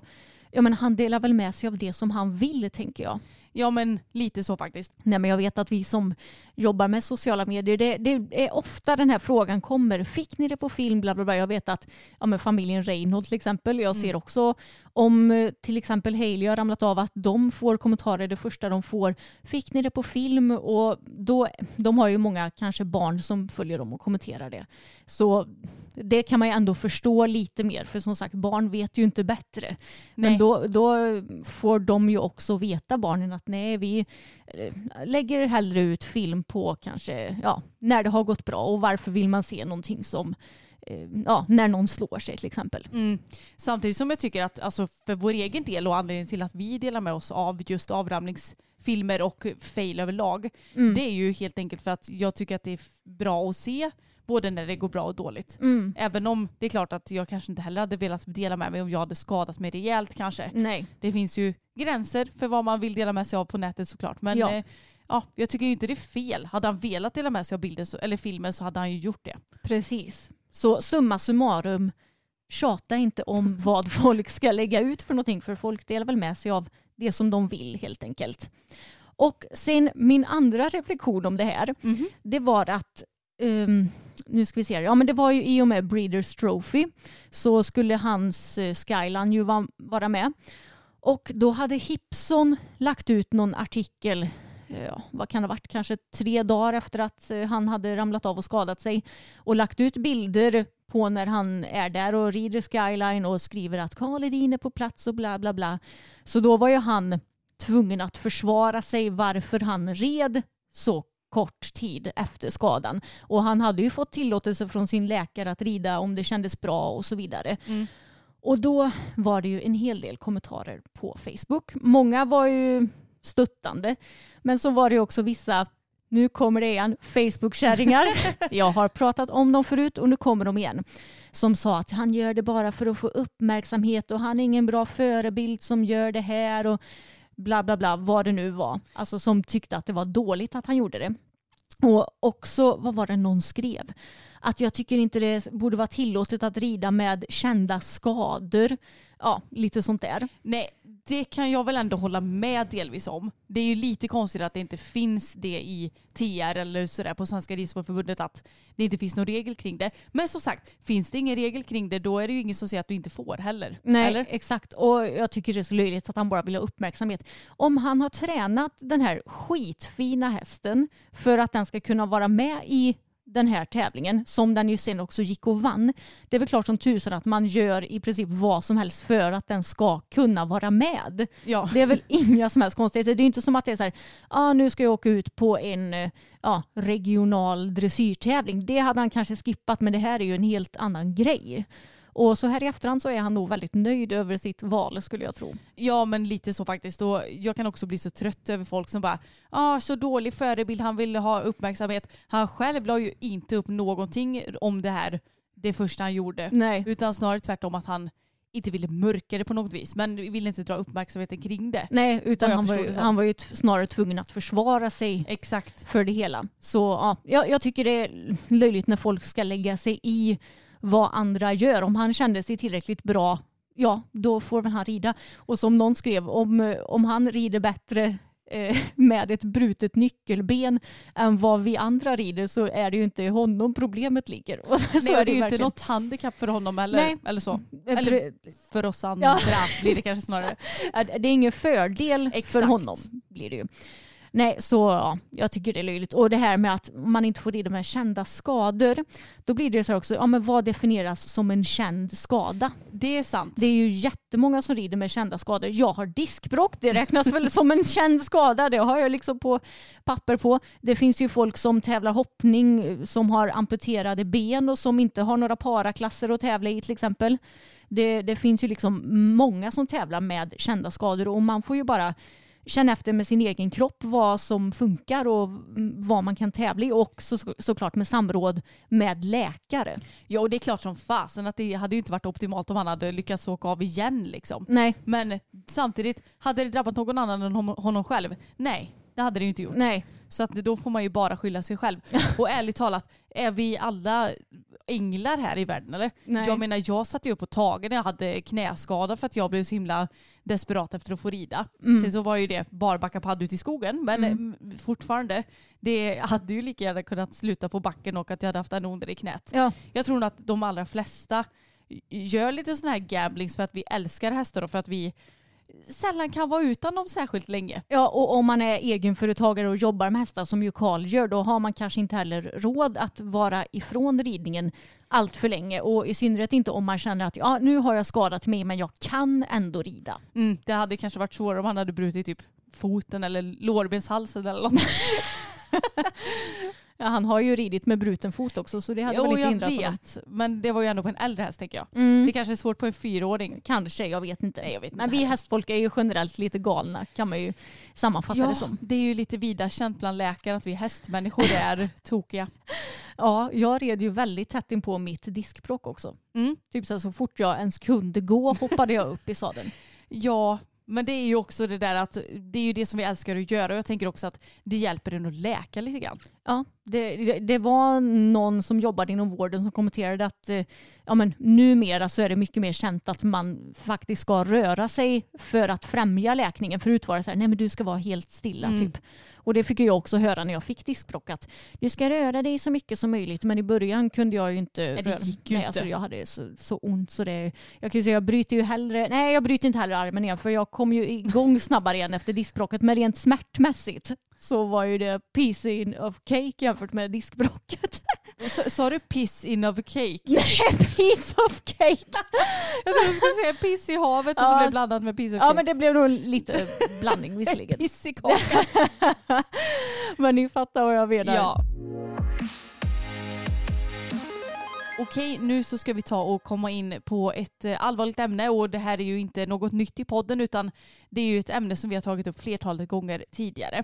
ja, men han delar väl med sig av det som han vill tänker jag. Ja men lite så faktiskt. Nej, men jag vet att vi som jobbar med sociala medier, det, det är ofta den här frågan kommer. Fick ni det på film? Bla, bla, bla. Jag vet att ja, men familjen Reinhold till exempel, jag ser också om eh, till exempel Hailey har ramlat av att de får kommentarer det första de får. Fick ni det på film? Och då, de har ju många kanske barn som följer dem och kommenterar det. Så det kan man ju ändå förstå lite mer för som sagt barn vet ju inte bättre. Men Nej. då, då får de ju också veta barnen att nej vi eh, lägger hellre ut film på kanske ja, när det har gått bra och varför vill man se någonting som ja, när någon slår sig till exempel. Mm. Samtidigt som jag tycker att alltså, för vår egen del och anledningen till att vi delar med oss av just avramlingsfilmer och fail överlag. Mm. Det är ju helt enkelt för att jag tycker att det är bra att se både när det går bra och dåligt. Mm. Även om det är klart att jag kanske inte heller hade velat dela med mig om jag hade skadat mig rejält kanske. Nej. Det finns ju gränser för vad man vill dela med sig av på nätet såklart. Men Ja. ja. ja, jag tycker inte det är fel. Hade han velat dela med sig av bilden så, eller filmen så hade han ju gjort det. Precis. Så summa summarum, tjata inte om vad folk ska lägga ut för någonting för folk delar väl med sig av det som de vill helt enkelt. Och sen min andra reflektion om det här, det var att ehm, nu ska vi se, ja men det var ju i och med Breeders Trophy så skulle hans eh, Skyline ju va- vara med. Och då hade Hipson lagt ut någon artikel, ja, vad kan det ha varit, kanske tre dagar efter att eh, han hade ramlat av och skadat sig och lagt ut bilder på när han är där och rider Skyline och skriver att Karl Edin är på plats och bla bla bla. Så då var ju han tvungen att försvara sig varför han red så kort tid efter skadan. Och han hade ju fått tillåtelse från sin läkare att rida om det kändes bra och så vidare. Mm. Och då var det ju en hel del kommentarer på Facebook. Många var ju stöttande. Men så var det också vissa, nu kommer det igen, Facebook-kärringar. Jag har pratat om dem förut och nu kommer de igen. Som sa att han gör det bara för att få uppmärksamhet och han är ingen bra förebild som gör det här och bla bla bla, vad det nu var. Alltså som tyckte att det var dåligt att han gjorde det. Och också, vad var det någon skrev? Att jag tycker inte det borde vara tillåtet att rida med kända skador. Ja, lite sånt där. Nej, det kan jag väl ändå hålla med delvis om. Det är ju lite konstigt att det inte finns det i TR eller sådär på Svenska Ridsportförbundet att det inte finns någon regel kring det. Men som sagt, finns det ingen regel kring det då är det ju ingen som säger att du inte får heller. Nej, Eller? exakt. Och jag tycker det är så löjligt att han bara vill ha uppmärksamhet. Om han har tränat den här skitfina hästen för att den ska kunna vara med i den här tävlingen som den ju sen också gick och vann. Det är väl klart som tusan att man gör i princip vad som helst för att den ska kunna vara med. Ja. Det är väl inga som helst konstigheter. Det är inte som att det är så här, ah, nu ska jag åka ut på en eh, ja, regional dressyrtävling. Det hade han kanske skippat men det här är ju en helt annan grej. Och så här i efterhand så är han nog väldigt nöjd över sitt val skulle jag tro. Ja men lite så faktiskt. Och jag kan också bli så trött över folk som bara ah, så dålig förebild, han ville ha uppmärksamhet. Han själv la ju inte upp någonting om det här det första han gjorde. Nej. Utan snarare tvärtom att han inte ville mörka det på något vis. Men ville inte dra uppmärksamheten kring det. Nej, utan han var, ju, han var ju snarare tvungen att försvara sig Exakt. för det hela. Så ja, jag, jag tycker det är löjligt när folk ska lägga sig i vad andra gör. Om han kände sig tillräckligt bra, ja då får väl han rida. Och som någon skrev, om, eh, om han rider bättre eh, med ett brutet nyckelben än vad vi andra rider så är det ju inte honom problemet ligger. Och så, så Nej, och det är ju inte verkligen. något handikapp för honom eller, Nej. eller så. Eh, Eller för oss andra blir det kanske snarare. Ja, Det är ingen fördel för Exakt. honom. blir det ju. Nej, så ja, jag tycker det är löjligt. Och det här med att man inte får rida med kända skador. Då blir det så här också, ja men vad definieras som en känd skada? Det är sant. Det är ju jättemånga som rider med kända skador. Jag har diskbråck, det räknas väl som en känd skada. Det har jag liksom på papper på. Det finns ju folk som tävlar hoppning som har amputerade ben och som inte har några paraklasser att tävla i till exempel. Det, det finns ju liksom många som tävlar med kända skador och man får ju bara känna efter med sin egen kropp vad som funkar och mm, vad man kan tävla i och så, såklart med samråd med läkare. Ja och det är klart som fasen att det hade ju inte varit optimalt om han hade lyckats åka av igen liksom. Nej, Men samtidigt, hade det drabbat någon annan än hon- honom själv? Nej, det hade det ju inte gjort. nej. Så att då får man ju bara skylla sig själv. Och ärligt talat, är vi alla änglar här i världen eller? Nej. Jag menar jag satt ju upp på tagen när jag hade knäskada för att jag blev så himla desperat efter att få rida. Mm. Sen så var ju det barbacka padd ut i skogen men mm. fortfarande, det hade ju lika gärna kunnat sluta på backen och att jag hade haft en onder i knät. Ja, Jag tror nog att de allra flesta gör lite sådana här gamblings för att vi älskar hästar och för att vi sällan kan vara utan dem särskilt länge. Ja, och om man är egenföretagare och jobbar med hästar som ju Karl gör, då har man kanske inte heller råd att vara ifrån ridningen allt för länge. Och i synnerhet inte om man känner att ja, nu har jag skadat mig men jag kan ändå rida. Mm, det hade kanske varit svårare om han hade brutit typ foten eller lårbenshalsen eller något. Ja, han har ju ridit med bruten fot också så det hade väl Jo, inte jag hindrat honom. vet. Men det var ju ändå på en äldre häst tänker jag. Mm. Det kanske är svårt på en fyraåring. Kanske, jag vet inte. Nej, jag vet inte men vi hästfolk är ju generellt lite galna kan man ju sammanfatta Ja, det som. det är ju lite vida känt bland läkare att vi hästmänniskor är tokiga. Ja, jag red ju väldigt tätt in på mitt diskbråck också. Mm. Typ så, så fort jag ens kunde gå hoppade jag upp i sadeln. Ja, men det är ju också det där att det är ju det som vi älskar att göra och jag tänker också att det hjälper en att läka lite grann. Ja, det, det, var någon som jobbade inom vården som kommenterade att eh, ja, men, numera så är det mycket mer känt att man faktiskt ska röra sig för att främja läkningen. Förut var det så här, nej men du ska vara helt stilla Mm. typ. Och det fick jag också höra när jag fick diskbråck att du ska röra dig så mycket som möjligt. Men i början kunde jag ju inte Nej, det röra nej, inte. Alltså, jag hade så, så ont så det, jag kan ju säga jag bryter ju hellre, nej jag bryter inte heller armen igen för jag kom ju igång snabbare igen efter diskbråcket. Men rent smärtmässigt så var ju det piece in of cake jämfört med diskbråcket. Så- Sa du piss in of cake? piece of cake! Jag trodde du skulle säga piss i havet och så Ja. blev det blandat med piss of Ja cake. men det blev nog lite blandning visserligen. Piss i kakan. Men ni fattar vad jag menar. Ja. Okej, nu så ska vi ta och komma in på ett eh, allvarligt ämne och det här är ju inte något nytt i podden utan det är ju ett ämne som vi har tagit upp flertalet gånger tidigare.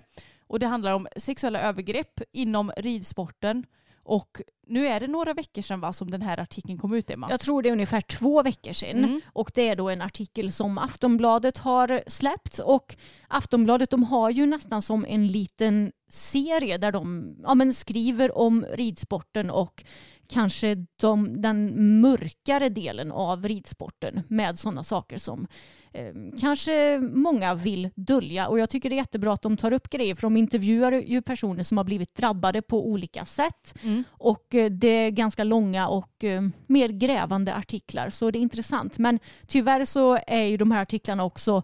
Och det handlar om sexuella övergrepp inom ridsporten och nu är det några veckor sedan va, som den här artikeln kom ut Emma. Jag tror det är ungefär två veckor sedan. Mm. Och det är då en artikel som Aftonbladet har släppt. Och Aftonbladet de har ju nästan som en liten serie där de ja, men skriver om ridsporten och kanske de, den mörkare delen av ridsporten med sådana saker som eh, kanske många vill dölja. Och jag tycker det är jättebra att de tar upp grejer för de intervjuar ju personer som har blivit drabbade på olika sätt. Mm. Och eh, det är ganska långa och eh, mer grävande artiklar så det är intressant. Men tyvärr så är ju de här artiklarna också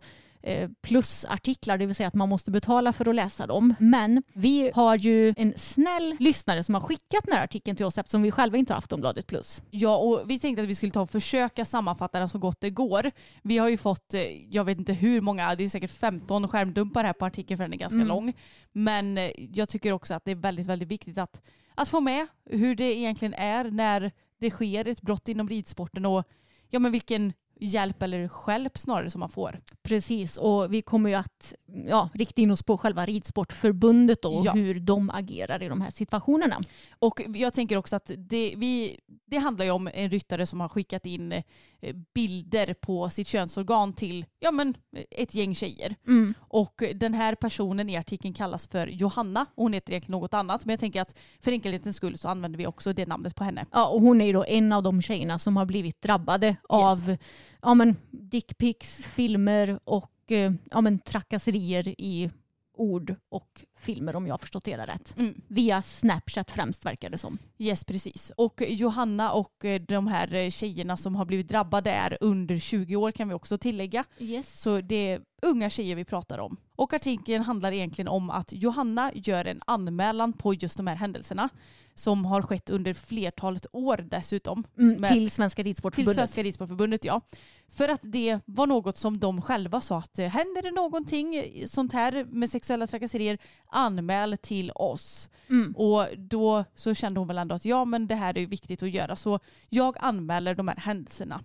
plusartiklar, det vill säga att man måste betala för att läsa dem. Men vi har ju en snäll lyssnare som har skickat den här artikeln till oss eftersom vi själva inte har Aftonbladet plus. Ja, och vi tänkte att vi skulle ta och försöka sammanfatta den så gott det går. Vi har ju fått, eh, jag vet inte hur många, det är säkert 15 skärmdumpar här på artikeln för den är ganska Mm. lång. Men eh, jag tycker också att det är väldigt, väldigt viktigt att, att få med hur det egentligen är när det sker ett brott inom ridsporten och ja, men vilken hjälp eller hjälp snarare som man får. Precis, och vi kommer ju att ja, rikta in oss på själva ridsportförbundet och Ja. hur de agerar i de här situationerna. Och jag tänker också att det, vi, det handlar ju om en ryttare som har skickat in eh, bilder på sitt könsorgan till ja, men ett gäng tjejer. Mm. Och den här personen i artikeln kallas för Johanna. Hon heter egentligen något annat men jag tänker att för enkelhetens skull så använder vi också det namnet på henne. Ja, och hon är ju då en av de tjejerna som har blivit drabbade av ja, men dickpics, filmer och eh, ja, men trakasserier i ord och filmer om jag har förstått det hela rätt. Mm. Via Snapchat främst verkar det som. Yes, precis. Och Johanna och eh, de här eh, tjejerna som har blivit drabbade är under 20 år kan vi också tillägga. Yes. Så det är unga tjejer vi pratar om. Och artikeln handlar egentligen om att Johanna gör en anmälan på just de här händelserna som har skett under flertalet år dessutom. Mm, med- till Svenska Till Ridsportförbundet. Svenska Ridsportförbundet ja. För att det var något som de själva sa att eh, händer det någonting sånt här med sexuella trakasserier anmäl till oss. Mm. Och då så kände hon väl ändå att ja men det här är viktigt att göra så jag anmäler de här händelserna.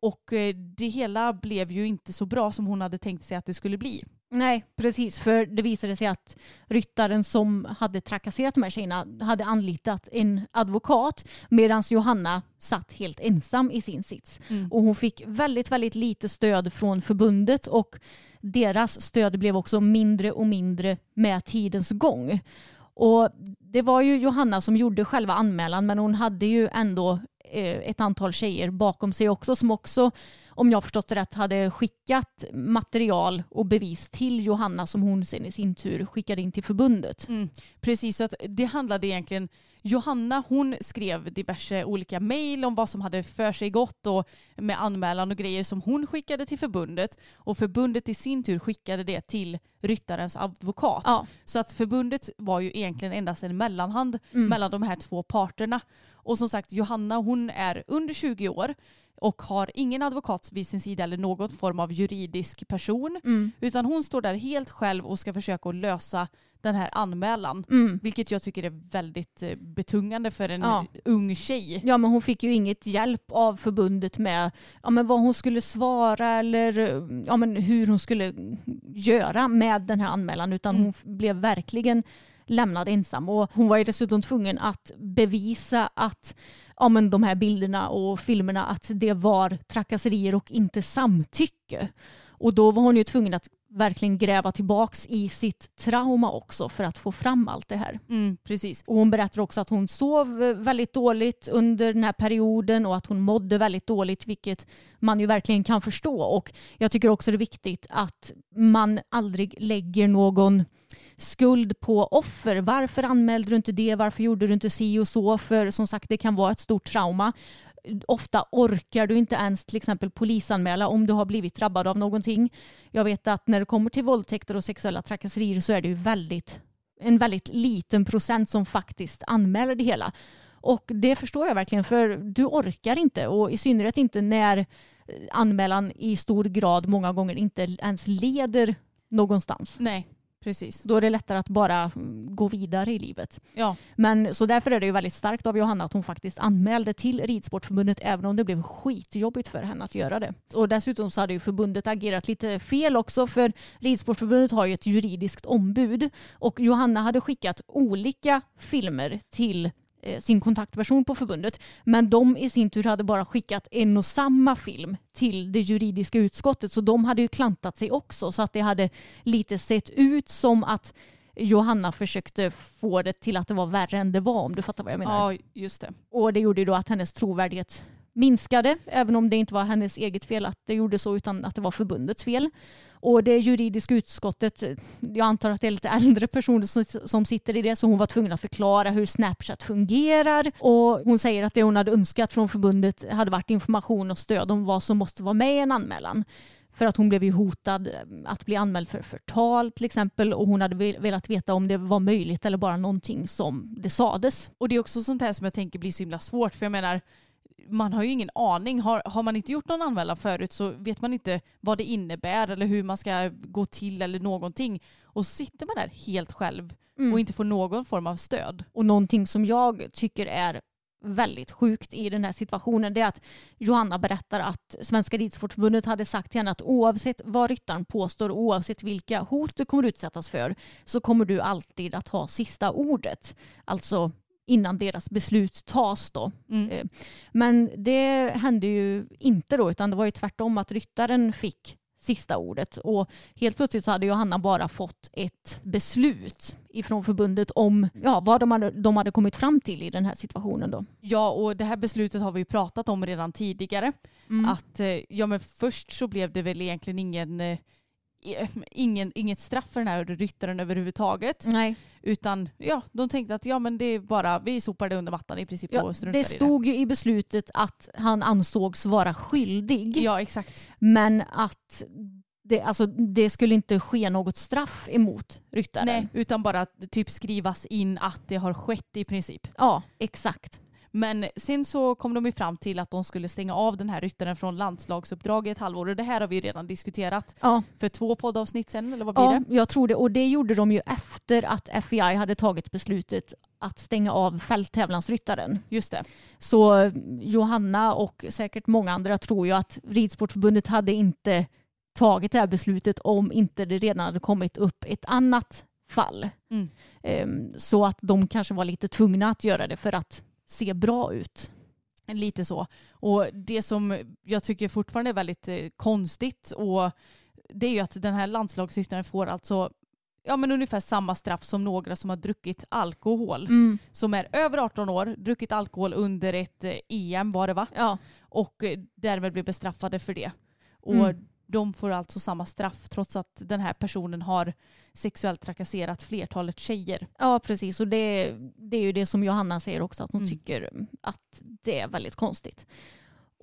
Och eh, det hela blev ju inte så bra som hon hade tänkt sig att det skulle bli. Nej, precis. För det visade sig att ryttaren som hade trakasserat de här tjejerna hade anlitat en advokat medan Johanna satt helt ensam i sin sits. Mm. Och hon fick väldigt, väldigt lite stöd från förbundet och deras stöd blev också mindre och mindre med tidens gång. Och det var ju Johanna som gjorde själva anmälan men hon hade ju ändå eh, ett antal tjejer bakom sig också som också, om jag förstått det rätt, hade skickat material och bevis till Johanna som hon sen i sin tur skickade in till förbundet. Mm, precis, så att det handlade egentligen Johanna hon skrev diverse olika mejl om vad som hade för sig gått och med anmälan och grejer som hon skickade till förbundet och förbundet i sin tur skickade det till ryttarens advokat. Ja. Så att förbundet var ju egentligen endast en mellanhand Mm. mellan de här två parterna. Och som sagt Johanna hon är under 20 år och har ingen advokat vid sin sida eller någon form av juridisk person. Mm. Utan hon står där helt själv och ska försöka att lösa den här anmälan. Mm. Vilket jag tycker är väldigt eh, betungande för en Ja. ung tjej. Ja men hon fick ju inget hjälp av förbundet med ja, men vad hon skulle svara eller ja, men hur hon skulle göra med den här anmälan utan Mm. hon blev verkligen lämnad ensam och hon var ju dessutom tvungen att bevisa att ja, men de här bilderna och filmerna att det var trakasserier och inte samtycke. Och då var hon ju tvungen att verkligen gräva tillbaks i sitt trauma också för att få fram allt det här. Mm, precis. Och hon berättar också att hon sov eh, väldigt dåligt under den här perioden och att hon mådde väldigt dåligt, vilket man ju verkligen kan förstå. Och jag tycker också det är viktigt att man aldrig lägger någon skuld på offer. Varför anmälde du inte det? Varför gjorde du inte si och så? För som sagt, det kan vara ett stort trauma. Ofta orkar du inte ens till exempel polisanmäla om du har blivit drabbad av någonting. Jag vet att när det kommer till våldtäkter och sexuella trakasserier så är det ju väldigt en väldigt liten procent som faktiskt anmäler det hela. Och det förstår jag verkligen för du orkar inte och i synnerhet inte när eh, anmälan i stor grad många gånger inte ens leder någonstans. Nej, Precis. Då är det lättare att bara mm, gå vidare i livet. Ja. Men så därför är det ju väldigt starkt av Johanna att hon faktiskt anmälde till Ridsportförbundet även om det blev skitjobbigt för henne att göra det. Och dessutom så hade ju förbundet agerat lite fel också för Ridsportförbundet har ju ett juridiskt ombud och Johanna hade skickat olika filmer till sin kontaktperson på förbundet. Men de i sin tur hade bara skickat en och samma film till det juridiska utskottet så de hade ju klantat sig också så att det hade lite sett ut som att Johanna försökte få det till att det var värre än det var om du fattar vad jag menar. ja, just det. Och det gjorde ju då att hennes trovärdighet minskade, även om det inte var hennes eget fel att det gjorde så, utan att det var förbundets fel. Och det juridiska utskottet, jag antar att det är lite äldre personer som, som sitter i det, så hon var tvungen att förklara hur Snapchat fungerar. Och hon säger att det hon hade önskat från förbundet hade varit information och stöd om vad som måste vara med i en anmälan. För att hon blev ju hotad eh, att bli anmäld för förtal till exempel och hon hade velat veta om det var möjligt eller bara någonting som det sades. Och det är också sånt här som jag tänker blir så himla svårt för jag menar man har ju ingen aning. Har, har man inte gjort någon anmälan förut så vet man inte vad det innebär eller hur man ska gå till eller någonting. Och så sitter man där helt själv och inte får någon form av stöd. Och någonting som jag tycker är väldigt sjukt i den här situationen det är att Johanna berättar att Svenska Ridsportförbundet hade sagt till henne att oavsett vad ryttaren påstår oavsett vilka hot du kommer utsättas för så kommer du alltid att ha sista ordet. Alltså innan deras beslut tas då. Mm. Eh, Men det hände ju inte då utan det var ju tvärtom att ryttaren fick sista ordet och helt plötsligt så hade Johanna bara fått ett beslut ifrån förbundet om ja, vad de hade, de hade kommit fram till i den här situationen då. Ja, och det här beslutet har vi ju pratat om redan tidigare. Mm. Att eh, ja, men först så blev det väl egentligen ingen, eh, ingen, inget straff för den här ryttaren överhuvudtaget. Nej, Utan ja, de tänkte att ja, men det är bara, vi sopar det under mattan i princip ja, och struntar det i det. stod ju i beslutet att han ansågs vara skyldig Ja, exakt. men att det, alltså, det skulle inte ske något straff emot ryttaren. Nej, utan bara typ skrivas in att det har skett i princip. Ja, exakt. Men sen så kom de ju fram till att de skulle stänga av den här ryttaren från landslagsuppdrag i ett halvår och det här har vi ju redan diskuterat Ja, för två poddavsnitt sen eller vad blir ja, det? jag tror det. Och det gjorde de ju efter att FEI hade tagit beslutet att stänga av fälttävlansryttaren. Just det. Så Johanna och säkert många andra tror ju att Ridsportförbundet hade inte tagit det här beslutet om inte det redan hade kommit upp ett annat fall. Mm. Ehm, Så att de kanske var lite tvungna att göra det för att se bra ut. Lite så. Och det som jag tycker fortfarande är väldigt eh, konstigt och det är ju att den här landslagsryttaren får alltså ja, men ungefär samma straff som några som har druckit alkohol. Som är över 18 år, druckit alkohol under ett eh, EM var det va? Ja, Och eh, därmed blir bestraffade för det. Och Mm. De får alltså samma straff trots att den här personen har sexuellt trakasserat flertalet tjejer. ja precis. Och det, det är ju det som Johanna säger också, att hon Mm. tycker att det är väldigt konstigt.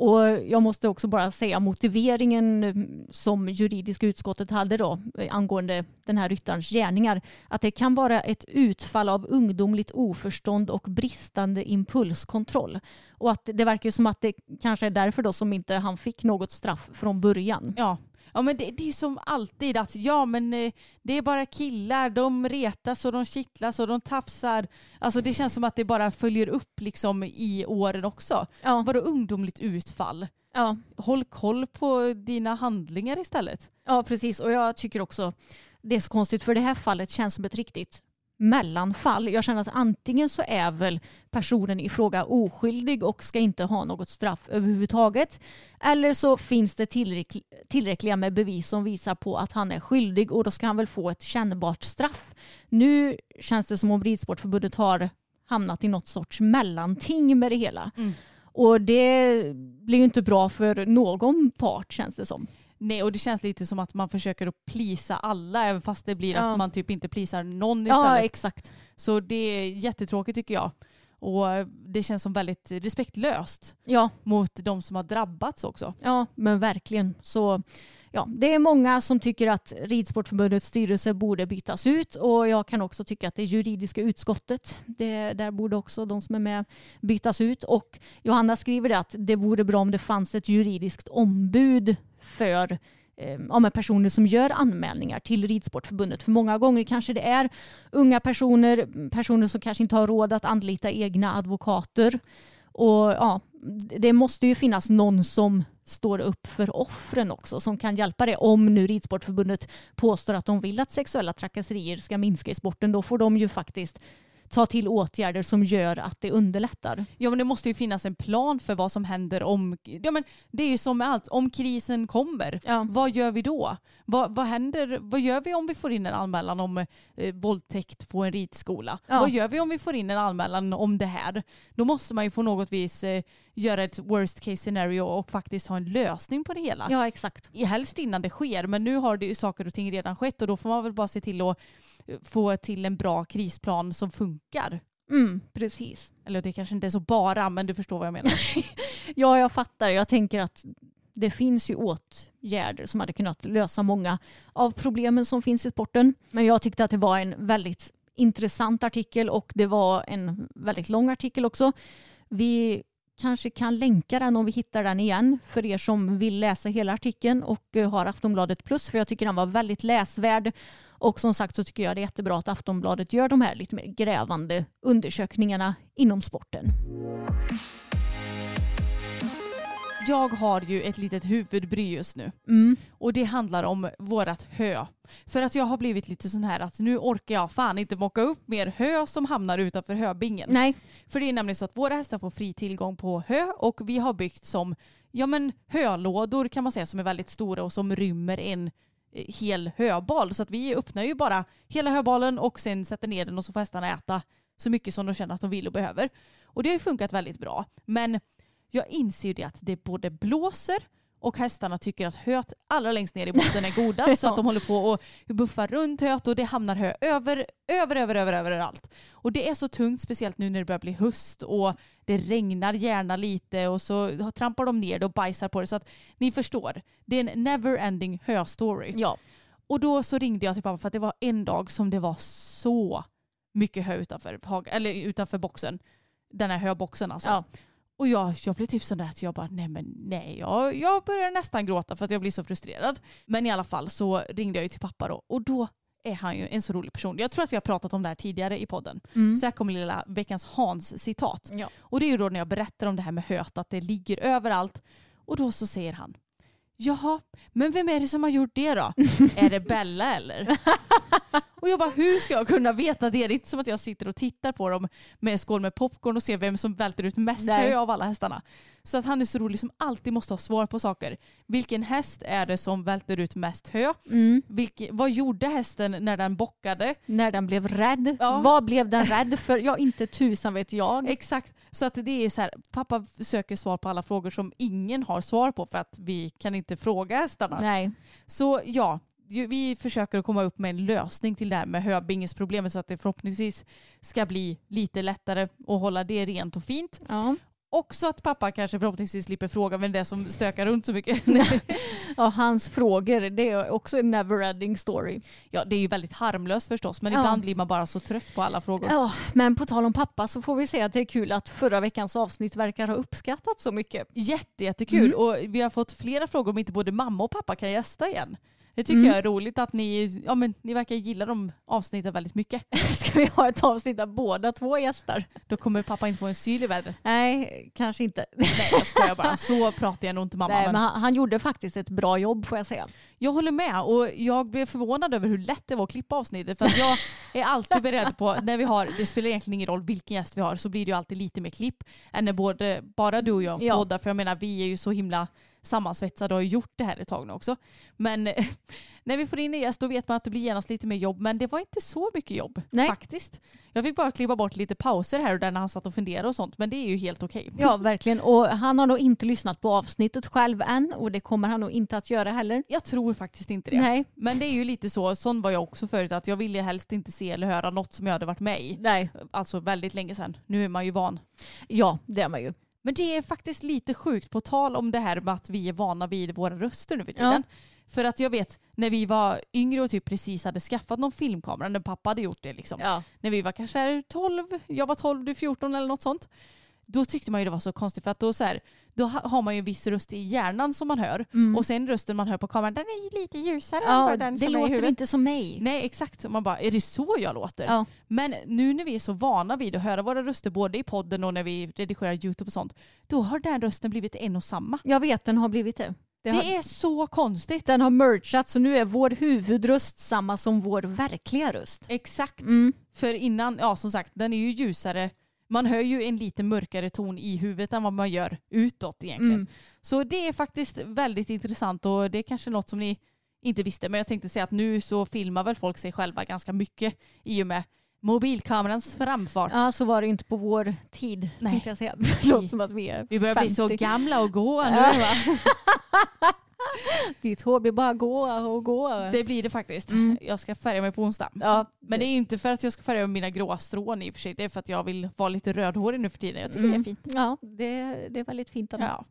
Och jag måste också bara säga motiveringen eh, som juridiska utskottet hade då eh, angående den här ryttarens gärningar. Att det kan vara ett utfall av ungdomligt oförstånd och bristande impulskontroll. Och att det verkar som att det kanske är därför då som inte han fick något straff från början. Ja, ja men det, det är ju som alltid att ja men eh, det är bara killar, de retas och de kittlas och de tafsar. Alltså det känns som att det bara följer upp liksom i åren också. Ja, Vadå ungdomligt utfall? ja, Håll koll på dina handlingar istället. ja, precis. Och jag tycker också det är så konstigt för det här fallet känns som ett riktigt mellanfall. Jag känner att antingen så är väl personen i fråga oskyldig och ska inte ha något straff överhuvudtaget. Eller så finns det tillräckl- tillräckliga med bevis som visar på att han är skyldig och då ska han väl få ett kännbart straff. Nu känns det som om Ridsportförbundet har hamnat i något sorts mellanting med det hela. Mm. Och det blir ju inte bra för någon part känns det som. Nej och det känns lite som att man försöker att plisa alla även fast det blir Ja. att man typ inte plisar någon Ja, istället. exakt. Så det är jättetråkigt tycker jag. Och det känns som väldigt respektlöst Ja, mot de som har drabbats också. Ja, men verkligen. Så ja, det är många som tycker att Ridsportförbundets styrelse borde bytas ut och jag kan också tycka att det juridiska utskottet, det, där borde också de som är med bytas ut. Och Johanna skriver det att det vore bra om det fanns ett juridiskt ombud för ehm, ja, med personer som gör anmälningar till Ridsportförbundet. För många gånger kanske det är unga personer, personer som kanske inte har råd att anlita egna advokater. Och ja, det måste ju finnas någon som står upp för offren också som kan hjälpa det. Om nu Ridsportförbundet påstår att de vill att sexuella trakasserier ska minska i sporten då får de ju faktiskt ta till åtgärder som gör att det underlättar. Ja men det måste ju finnas en plan för vad som händer om, ja men det är ju som med allt, om krisen kommer, Ja. vad gör vi då? Vad, vad händer, vad gör vi om vi får in en anmälan om eh, våldtäkt på en ridskola? Ja. Vad gör vi om vi får in en anmälan om det här? Då måste man ju på något vis eh, göra ett worst case scenario och faktiskt ha en lösning på det hela. Ja, exakt. I- Helst innan det sker, men nu har det ju saker och ting redan skett och då får man väl bara se till att få till en bra krisplan som funkar. Mm, precis. Eller det kanske inte är så bara, men du förstår vad jag menar. Ja, jag fattar. Jag tänker att det finns ju åtgärder som hade kunnat lösa många av problemen som finns i sporten. Men jag tyckte att det var en väldigt intressant artikel och det var en väldigt lång artikel också. Vi kanske kan länka den om vi hittar den igen för er som vill läsa hela artikeln och eh, har Aftonbladet plus för jag tycker den var väldigt läsvärd. Och som sagt så tycker jag det är jättebra att Aftonbladet gör de här lite mer grävande undersökningarna inom sporten. Jag har ju ett litet huvudbry just nu Mm. och det handlar om vårat hö. För att jag har blivit lite sån här att nu orkar jag fan inte mocka upp mer hö som hamnar utanför höbingen. Nej, För det är nämligen så att våra hästar får fri tillgång på hö och vi har byggt som ja men hölådor kan man säga som är väldigt stora och som rymmer en eh, hel höbal. Så att vi öppnar ju bara hela höbalen och sen sätter ner den och så får hästarna äta så mycket som de känner att de vill och behöver. Och det har ju funkat väldigt bra. Men jag inser ju det att det både blåser och hästarna tycker att höet allra längst ner i botten är godast så att de håller på och buffar runt höet och det hamnar hö över, över, över, över, överallt. Och det är så tungt, speciellt nu när det börjar bli höst och det regnar gärna lite och så trampar de ner det och bajsar på det. Så att ni förstår, det är en never ending hö-story. ja. Och då så ringde jag till pappa för att det var en dag som det var så mycket hö utanför, eller utanför boxen. Den här höboxen alltså. Ja. Och jag, jag blev typ sådär att jag bara, nej men nej, jag, jag börjar nästan gråta för att jag blir så frustrerad. Men i alla fall så ringde jag ju till pappa då och då är han ju en så rolig person. Jag tror att vi har pratat om det här tidigare i podden. Mm. Så här kommer lilla veckans Hans citat. Ja. Och det är ju då när jag berättar om det här med höet, att det ligger överallt. Och då så säger han, jaha, men vem är det som har gjort det då? är det Bella eller? och jag bara, hur ska jag kunna veta det? Det är inte som att jag sitter och tittar på dem med en skål med popcorn och ser vem som välter ut mest Nej. hö av alla hästarna. Så att han är så rolig som alltid måste ha svar på saker. Vilken häst är det som välter ut mest hö? Mm. Vilke, vad gjorde hästen när den bockade? När den blev rädd. Ja. Vad blev den rädd för? Ja, inte tusan vet jag. Exakt. Så att det är så här, pappa söker svar på alla frågor som ingen har svar på för att vi kan inte fråga hästarna. Nej. Så ja, vi försöker att komma upp med en lösning till det här med höbingesproblemet så att det förhoppningsvis ska bli lite lättare att hålla det rent och fint. Ja. Och så att pappa kanske förhoppningsvis slipper fråga vem det är som stökar runt så mycket. ja, hans frågor, det är också en never-ending story. ja, det är ju väldigt harmlöst förstås men Ja. ibland blir man bara så trött på alla frågor. Ja, men på tal om pappa så får vi säga att det är kul att förra veckans avsnitt verkar ha uppskattats så mycket. Jätte, jättekul Mm. och vi har fått flera frågor om inte både mamma och pappa kan gästa igen. Det tycker Mm. jag är roligt att ni, ja, men, ni verkar gilla de avsnitten väldigt mycket. Ska vi ha ett avsnitt där båda två gästar? Då kommer pappa inte få en syl i vädret. Nej, kanske inte. Nej jag skojar bara, så pratar jag nog inte mamma. Nej, men men han, han gjorde faktiskt ett bra jobb får jag säga. Jag håller med och jag blev förvånad över hur lätt det var att klippa avsnittet. För jag är alltid beredd på, när vi har, det spelar egentligen ingen roll vilken gäst vi har, så blir det ju alltid lite mer klipp än när både, bara du och jag Ja. poddar. För jag menar vi är ju så himla sammansvetsade och har gjort det här ett tag nu också. Men eh, när vi får in en gäst då vet man att det blir genast lite mer jobb. Men det var inte så mycket jobb Nej. faktiskt. Jag fick bara klippa bort lite pauser här och där när han satt och funderade och sånt. Men det är ju helt okej. Ja, verkligen. Och han har nog inte lyssnat på avsnittet själv än och det kommer han nog inte att göra heller. Jag tror faktiskt inte det. Nej, Men det är ju lite så, sån var jag också förut, att jag ville helst inte se eller höra något som jag hade varit med i. nej. Alltså väldigt länge sedan. Nu är man ju van. Ja, det är man ju. Men det är faktiskt lite sjukt på tal om det här med att vi är vana vid våra röster nu för tiden. För att jag vet när vi var yngre och typ precis hade skaffat någon filmkamera, när pappa hade gjort det liksom. Ja. När vi var kanske 12, jag var 12, du 14 eller något sånt. Då tyckte man ju det var så konstigt för att då, så här, då ha- har man ju en viss röst i hjärnan som man hör Mm. och sen rösten man hör på kameran den är lite ljusare än Ja, vad den det som är i låter huvudet. inte som mig. Nej exakt, man bara är det så jag låter? Ja. Men nu när vi är så vana vid att höra våra röster både i podden och när vi redigerar YouTube och sånt, då har den rösten blivit en och samma. Jag vet, den har blivit det. Det har, Det är så konstigt. Den har mergat så nu är vår huvudröst samma som vår verkliga röst. Exakt. Mm. För innan, ja som sagt, den är ju ljusare. Man hör ju en lite mörkare ton i huvudet än vad man gör utåt egentligen. Mm. Så det är faktiskt väldigt intressant och det är kanske något som ni inte visste. Men jag tänkte säga att nu så filmar väl folk sig själva ganska mycket i och med mobilkamerans framfart. Ja, så var det inte på vår tid, Nej. tänkte jag säga. Det låter som att vi är Vi börjar bli så 50. gamla och goa nu Ja. Ditt hår blir bara gå och gå. Det blir det faktiskt. Mm. Jag ska färga mig på onsdag. ja, Men det är inte för att jag ska färga mina gråa strån i och för sig. Det är för att jag vill vara lite rödhårig nu för tiden. Jag tycker Mm. det är fint. Ja, det, det är väldigt fint. Anna. Ja.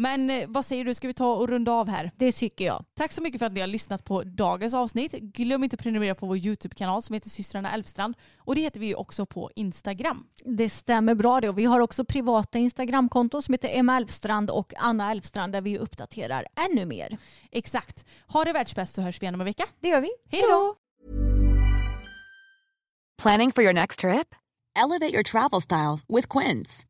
Men eh, vad säger du, ska vi ta och runda av här? Det tycker jag. Tack så mycket för att ni har lyssnat på dagens avsnitt. Glöm inte att prenumerera på vår YouTube-kanal som heter systrarna Elfstrand. Och det heter vi ju också på Instagram. Det stämmer bra det. Och vi har också privata Instagramkonton som heter Emma Elfstrand och Anna Elfstrand där vi uppdaterar ännu mer. Exakt. Ha det världsbäst så hörs vi igen om en vecka. Det gör vi. Hej då! Planning for your next trip? Elevate your travel style with Quince.